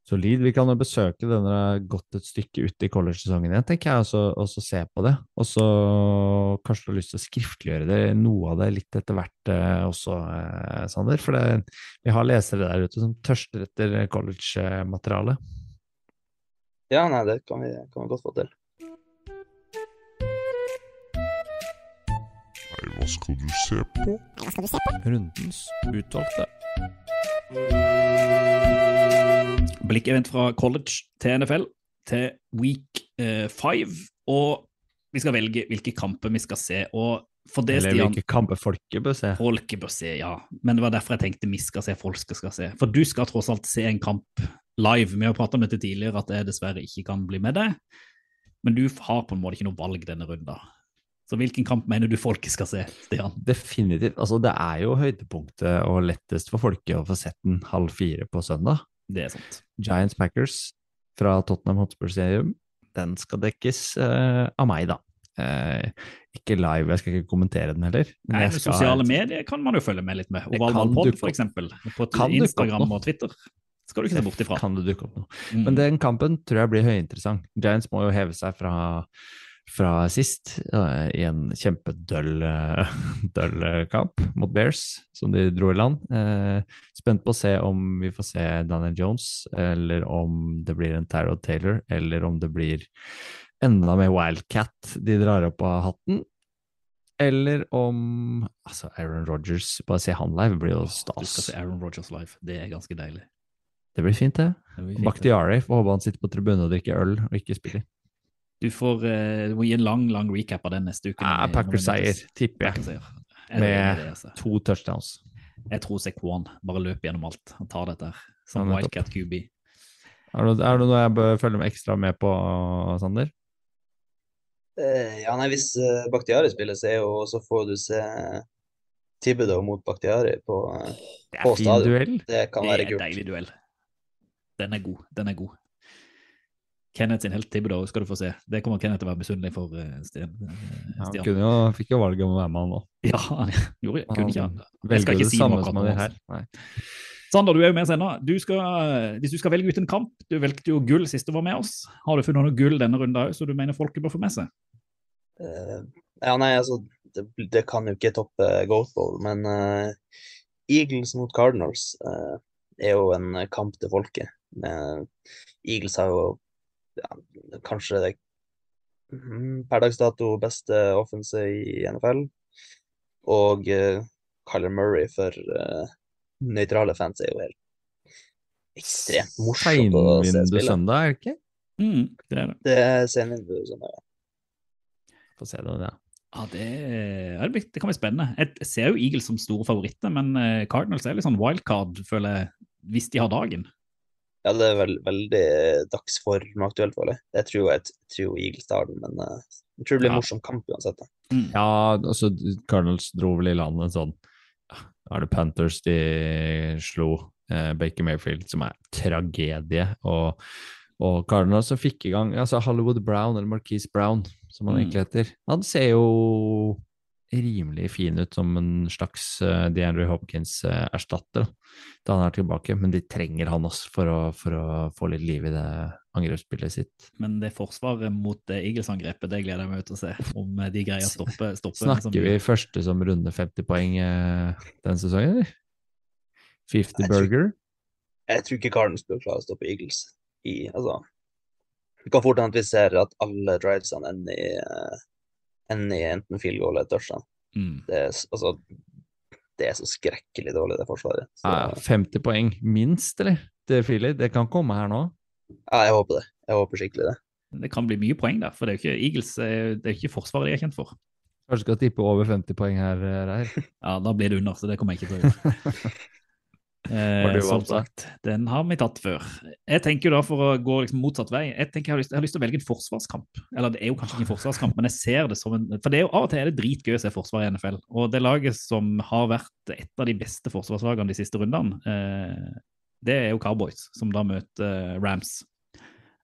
Speaker 2: Solid. Vi kan jo besøke denne gått et stykke ute i college-sesongen igjen, tenker jeg, og så- og så se på det. Og så kanskje du har lyst til å skriftliggjøre det, noe av det litt etter hvert eh, også, eh, Sander. For det, vi har lesere der ute som tørster etter college-materiale.
Speaker 6: Ja, nei, det kan vi, kan vi godt få til.
Speaker 5: Nei, hva skal du se på?
Speaker 4: Hva skal du se på?
Speaker 2: Rundens utvalgte.
Speaker 1: Blikkevent fra college til NFL til week eh, five. Og vi skal velge hvilke kamper vi skal se. Og for det,
Speaker 2: Eller
Speaker 1: Stian,
Speaker 2: hvilke kamper folket bør se.
Speaker 1: folket bør se, ja. Men det var derfor jeg tenkte vi skal se, folk skal, se. For du skal tross alt se en kamp live. Vi har pratet om dette tidligere, at jeg dessverre ikke kan bli med deg. Men du har på en måte ikke noe valg denne runden. Så hvilken kamp mener du folket skal se, Stian?
Speaker 2: Definitivt. Altså, det er jo høydepunktet og lettest for folket å få sett den halv fire på søndag.
Speaker 1: Det er sant.
Speaker 2: Giants Packers fra Tottenham Hotspur Stadium. Den skal dekkes eh, av meg, da. Eh, ikke live, jeg skal ikke kommentere den heller. men
Speaker 1: Nei,
Speaker 2: skal-
Speaker 1: Sosiale medier kan man jo følge med litt med.
Speaker 2: Det
Speaker 1: Ovalmann
Speaker 2: kan
Speaker 1: Pod,
Speaker 2: dukke
Speaker 1: for eksempel. På Instagram og Twitter. Skal du ikke se bort ifra.
Speaker 2: Kan det dukke opp noe.
Speaker 1: Mm.
Speaker 2: Men den kampen tror jeg blir høyinteressant. Giants må jo heve seg fra, fra sist i en kjempedøll eh, døll, eh, kamp mot Bears, som de dro i land. Eh, spent på å se om vi får se Daniel Jones, eller om det blir en Tarot Taylor, eller om det blir enda mer Wildcat de drar opp av hatten. Eller om altså Aaron Rodgers Bare se han live, blir jo
Speaker 1: Du skal
Speaker 2: stas.
Speaker 1: se Aaron Rogers live. Det er ganske deilig.
Speaker 2: Det blir fint, det.
Speaker 1: Det blir fint.
Speaker 2: Bakhtiari får håpe han sitter på tribunen og drikker øl og ikke spiller.
Speaker 1: Du får eh, du må gi en lang lang recap av den neste uke. Når vi
Speaker 2: Packers-seier, tipper jeg.
Speaker 1: Jeg
Speaker 2: Med-
Speaker 1: det, altså.
Speaker 2: To touchdowns.
Speaker 1: Jeg tror Sekwan bare løper gjennom alt. Han tar dette her. Som
Speaker 2: Ja.
Speaker 1: Wildcat QB.
Speaker 2: Er det, er det noe jeg bør følge med ekstra med på, Sander?
Speaker 6: Eh, ja, nei, hvis uh, Bakhtiari spiller, så, er jo, så får du se Tibedo mot Bakhtiari på, uh,
Speaker 2: Det
Speaker 6: På
Speaker 2: er fin
Speaker 6: stadion.
Speaker 2: duell.
Speaker 6: Det kan
Speaker 1: Det
Speaker 6: være
Speaker 1: er en deilig duell. Den er god. Den er god. Kenneth sin helt da, skal du få se. Det kommer Kenneth til å være misunnelig for eh, Stian. Ja,
Speaker 2: Han kunne jo, fikk jo valget om å være med, han òg.
Speaker 1: Ja, han gjorde, kunne ikke han. Jeg skal ikke si noe
Speaker 2: om det
Speaker 1: altså.
Speaker 2: her. Nei.
Speaker 1: Sander, du er jo med ennå. Du skal, hvis du skal velge ut en kamp Du valgte jo gull sist du var med oss. Har du funnet noe gull denne runden òg, så du mener folket bør få med seg?
Speaker 6: Uh, ja, nei, altså, det, det kan jo ikke toppe Goat Bowl, men uh, Eagles mot Cardinals uh, er jo en kamp til folket. Men Eagles har jo ja, kanskje det mm, per dags dato beste offense i NFL, og uh, Kyler Murray for uh, nøytrale fans er jo helt ekstremt morsomt å se spille.
Speaker 2: søndag, er det ikke?
Speaker 1: Mm, det er det.
Speaker 6: Det er senvindu søndag, ja.
Speaker 2: Få se det, ja.
Speaker 1: Ja, det, ja, det, blir, det kan bli spennende. Jeg ser jo Eagles som store favoritter, men eh, Cardinals er litt sånn wildcard, føler jeg, hvis de har dagen.
Speaker 6: Ja, det er vel, veldig dagsformaktuelt, føler jeg. Det tror, jeg tror Eagles tar den, men eh, jeg tror det blir en
Speaker 1: Ja.
Speaker 6: morsom kamp uansett.
Speaker 1: Mm.
Speaker 2: Ja, altså Cardinals dro vel i land en sånn ja, Er det Panthers de slo eh, Baker Mayfield, som er tragedie, og, og Cardinals som fikk i gang altså Hollywood Brown, eller Marquise Brown, som han
Speaker 1: Mm.
Speaker 2: egentlig heter. Han ser jo rimelig fin ut som en slags uh, DeAndre Hopkins-erstatter da han er tilbake, men de trenger han også for å, for å få litt liv i det angrepsspillet sitt.
Speaker 1: Men det forsvaret mot det Eagles-angrepet, det gleder jeg meg til å se. Om eh, de greier å stoppe, stoppe
Speaker 2: Snakker vi første som runder 50 poeng eh, den sesongen, eller? 50
Speaker 6: Jeg tror-
Speaker 2: burger?
Speaker 6: Jeg tror ikke Cardens bør klare å stoppe Eagles. I, altså, det kan fort hende at vi ser at alle drivesene ender i, ender i enten field goal eller touchdown.
Speaker 1: Mm.
Speaker 6: Det er, altså, det er så skrekkelig dårlig, det forsvaret. Så,
Speaker 2: Ja, ja, 50 poeng minst, eller? Det, Philly, det kan komme her nå.
Speaker 6: ja, jeg håper det. Jeg håper skikkelig det.
Speaker 1: Det kan bli mye poeng da, for det er jo ikke Eagles det er ikke forsvaret de er kjent for.
Speaker 2: Kanskje skal tippe over 50 poeng her, Reir.
Speaker 1: Ja, da blir det under, så det kommer jeg ikke til å gjøre. Eh, som sagt, den har vi tatt før. Jeg tenker da for å gå liksom motsatt vei, jeg tenker jeg har, lyst, jeg har lyst til å velge en forsvarskamp. Eller det er jo kanskje ikke en forsvarskamp, men jeg ser det som en For det er jo av og til er det dritgøy å se forsvar i NFL. Og det laget som har vært et av de beste forsvarslagene de siste rundene, eh, det er jo Cowboys, som da møter eh, Rams.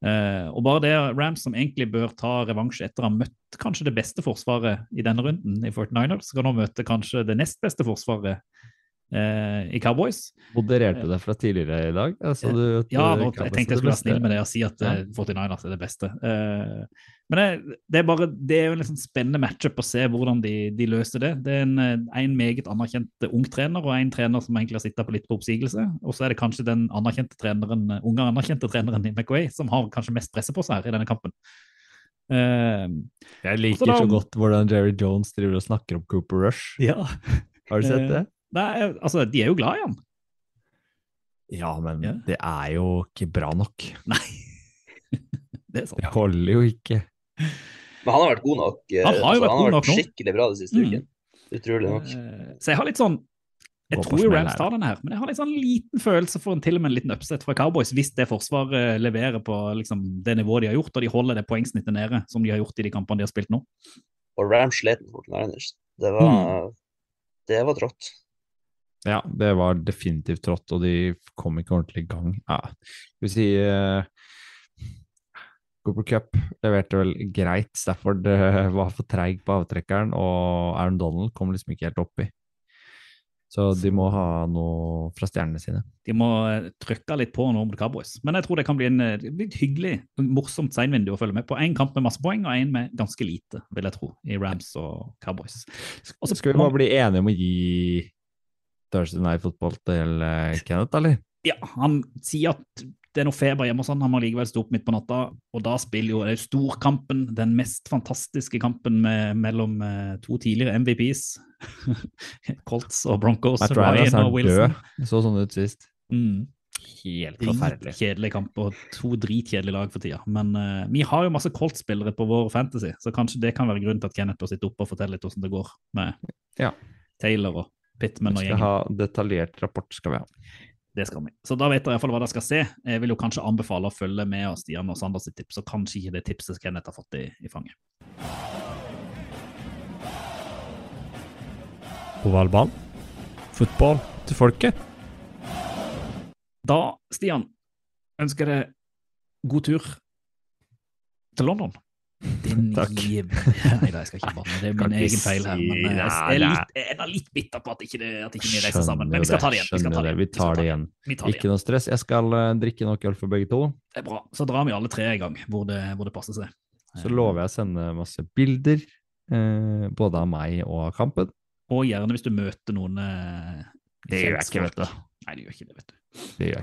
Speaker 1: Eh, og bare det Rams som egentlig bør ta revansj etter å ha møtt kanskje det beste forsvaret i denne runden i 49ers, skal nå møte kanskje det nest beste forsvaret i Cowboys.
Speaker 2: Modererte det fra tidligere i dag? Altså, du,
Speaker 1: Ja,
Speaker 2: eh,
Speaker 1: nå, jeg tenkte jeg skulle være snill med det og si at
Speaker 2: Ja.
Speaker 1: eh, 49ers er det beste. Eh, men det, det er bare, det er jo en sånn spennende matchup å se hvordan de, de løser det. Det er en, eh, en meget anerkjent eh, ung trener og en trener som egentlig har sittet på litt på oppsigelse. Og så er det kanskje den anerkjente treneren, eh, unge anerkjente treneren i McWay som har kanskje mest presse på seg her i denne kampen. Eh,
Speaker 2: Jeg liker
Speaker 1: Så da-
Speaker 2: så godt hvordan Jerry Jones driver og snakker om Cooper Rush.
Speaker 1: ja.
Speaker 2: Har du sett
Speaker 1: Eh,
Speaker 2: det?
Speaker 1: Nei, altså, de er jo glad i han.
Speaker 2: Ja, men
Speaker 1: Ja.
Speaker 2: det er jo ikke bra nok.
Speaker 1: Nei. det er sant.
Speaker 2: Det holder jo ikke.
Speaker 6: Men han har vært god nok. eh,
Speaker 1: Han har jo
Speaker 6: altså,
Speaker 1: vært
Speaker 6: han
Speaker 1: god
Speaker 6: har
Speaker 1: nok
Speaker 6: vært
Speaker 1: nå.
Speaker 6: skikkelig bra de siste
Speaker 1: Mm.
Speaker 6: ukene. Utrolig nok.
Speaker 1: Eh, Så jeg har litt sånn Jeg
Speaker 2: Gå
Speaker 1: tror jo Rams tar den her, men jeg har litt sånn liten følelse for en til og med en liten upset fra Cowboys hvis det forsvaret leverer på liksom, det nivået de har gjort, og de holder det poengsnittet nede som de har gjort i de kampene de har spilt nå.
Speaker 6: Og Rams slet mot Niners. Det var, det var trått.
Speaker 2: Ja, det var definitivt trått, og de kom ikke ordentlig i gang. Ja, skal vi si uh, Cooper Cup leverte vel greit. Stafford uh, var for treig på avtrekkeren, og Aaron Donald kom liksom ikke helt oppi. Så de må ha noe fra stjernene sine.
Speaker 1: De må eh, trykke litt på nå mot Cowboys. Men jeg tror det kan bli en litt hyggelig, morsomt seinvindu å følge med på. Én kamp med masse poeng, og én med ganske lite, vil jeg tro, i Rams og Cowboys. Og så-
Speaker 2: Skal vi bare bli enige om å gi Thursday Night Football til eh, Kenneth, eller?
Speaker 1: Ja, han sier at det er noe feber hjemme og sånn, han må likevel stå opp midt på natta, og da spiller jo det er storkampen, den mest fantastiske kampen med, mellom eh, to tidligere MVPs, Colts og Broncos,
Speaker 2: Matt Ryan er
Speaker 1: og Wilson.
Speaker 2: død. Så sånn ut sist.
Speaker 1: Mm.
Speaker 2: Helt forferdelig.
Speaker 1: Kjedelig kamp og to dritkjedelige lag for tida. Men uh, vi har jo masse Colts-spillere på vår fantasy, så kanskje det kan være grunnen til at Kenneth bør sitte oppe og fortelle litt hvordan det går med
Speaker 2: Ja.
Speaker 1: Taylor og Pittman og gjengen.
Speaker 2: Vi skal
Speaker 1: gjengen.
Speaker 2: ha detaljert rapport, skal vi ha.
Speaker 1: Det skal vi. Så da vet dere iallfall hva dere skal se. Jeg vil jo kanskje anbefale å følge med oss Stian og Sanders sitt tips, og kanskje ikke det tipset Kenneth har fått i, i fanget.
Speaker 2: Ovalbanen. Fotball til folket.
Speaker 1: Da, Stian, ønsker jeg god tur til London. Det
Speaker 2: Takk.
Speaker 1: Nei da, jeg skal ikke banne. Det er min egen feil her. Men jeg,
Speaker 2: jeg
Speaker 1: er litt, jeg er litt bitter på at ikke, det, at ikke vi reiser sammen. Men vi skal ta det igjen. Vi, ta det.
Speaker 2: Vi tar det igjen. Ikke noe stress. Jeg skal eh, drikke nok øl for begge to.
Speaker 1: Det er bra. Så drar vi alle tre i gang, hvor det, hvor det passer seg.
Speaker 2: Så lover jeg å sende masse bilder, eh, både av meg og av kampen.
Speaker 1: Og gjerne hvis du møter noen eh,
Speaker 2: Det gjør jeg ikke, vet du.
Speaker 1: Nei, det gjør ikke det, vet du.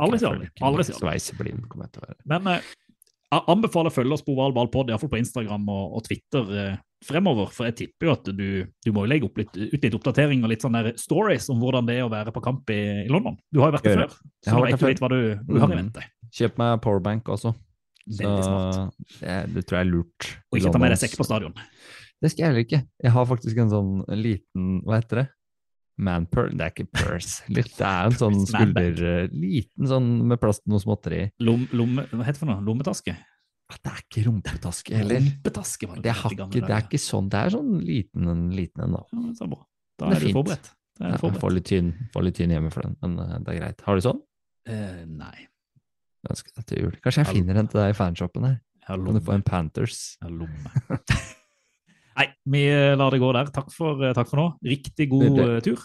Speaker 1: Aldri si aldri.
Speaker 2: Sveiseblind kommer jeg til å være.
Speaker 1: Men eh, jeg anbefaler å følge oss på Oval Ballpod, iallfall på Instagram og, og Twitter eh, fremover. For jeg tipper jo at du, du må legge opp litt, ut litt oppdatering og litt sånne stories om hvordan det er å være på kamp i, i London. Du har jo vært der før, så
Speaker 2: du
Speaker 1: vet jo litt hva du, du har i
Speaker 2: Mm.
Speaker 1: vente.
Speaker 2: Kjøp meg powerbank også. Så
Speaker 1: Veldig smart.
Speaker 2: det, det tror jeg er lurt.
Speaker 1: Og ikke ta med deg sekk på stadion.
Speaker 2: Det skal jeg heller ikke. Jeg har faktisk en sånn liten Hva heter det? Manpur? Det er ikke purse. Litt, det er en sånn skulder... Liten sånn med plass til noe småtteri.
Speaker 1: Lom, lomme, hva heter det for noe? Lommetaske?
Speaker 2: Det er ikke rumpetaske heller.
Speaker 1: Rumpetaske var det.
Speaker 2: Det er, ikke, det er ikke sånn. Det er sånn liten en, liten en, da.
Speaker 1: Ja, så bra. Da
Speaker 2: Det er
Speaker 1: er, du
Speaker 2: fint.
Speaker 1: forberedt. Da er
Speaker 2: Jeg får litt tynn, får litt tynn hjemme for den, men eh, det er greit. Har du sånn?
Speaker 1: Eh, nei.
Speaker 2: Ønsker til jul. Kanskje jeg
Speaker 1: Ja,
Speaker 2: finner en til deg i fanshoppen her.
Speaker 1: Har
Speaker 2: Kan du få en Panthers?
Speaker 1: Lomme. Nei, vi eh, lar det gå der. Takk for, eh, takk for nå. Riktig god
Speaker 2: Nydelig.
Speaker 1: eh, tur.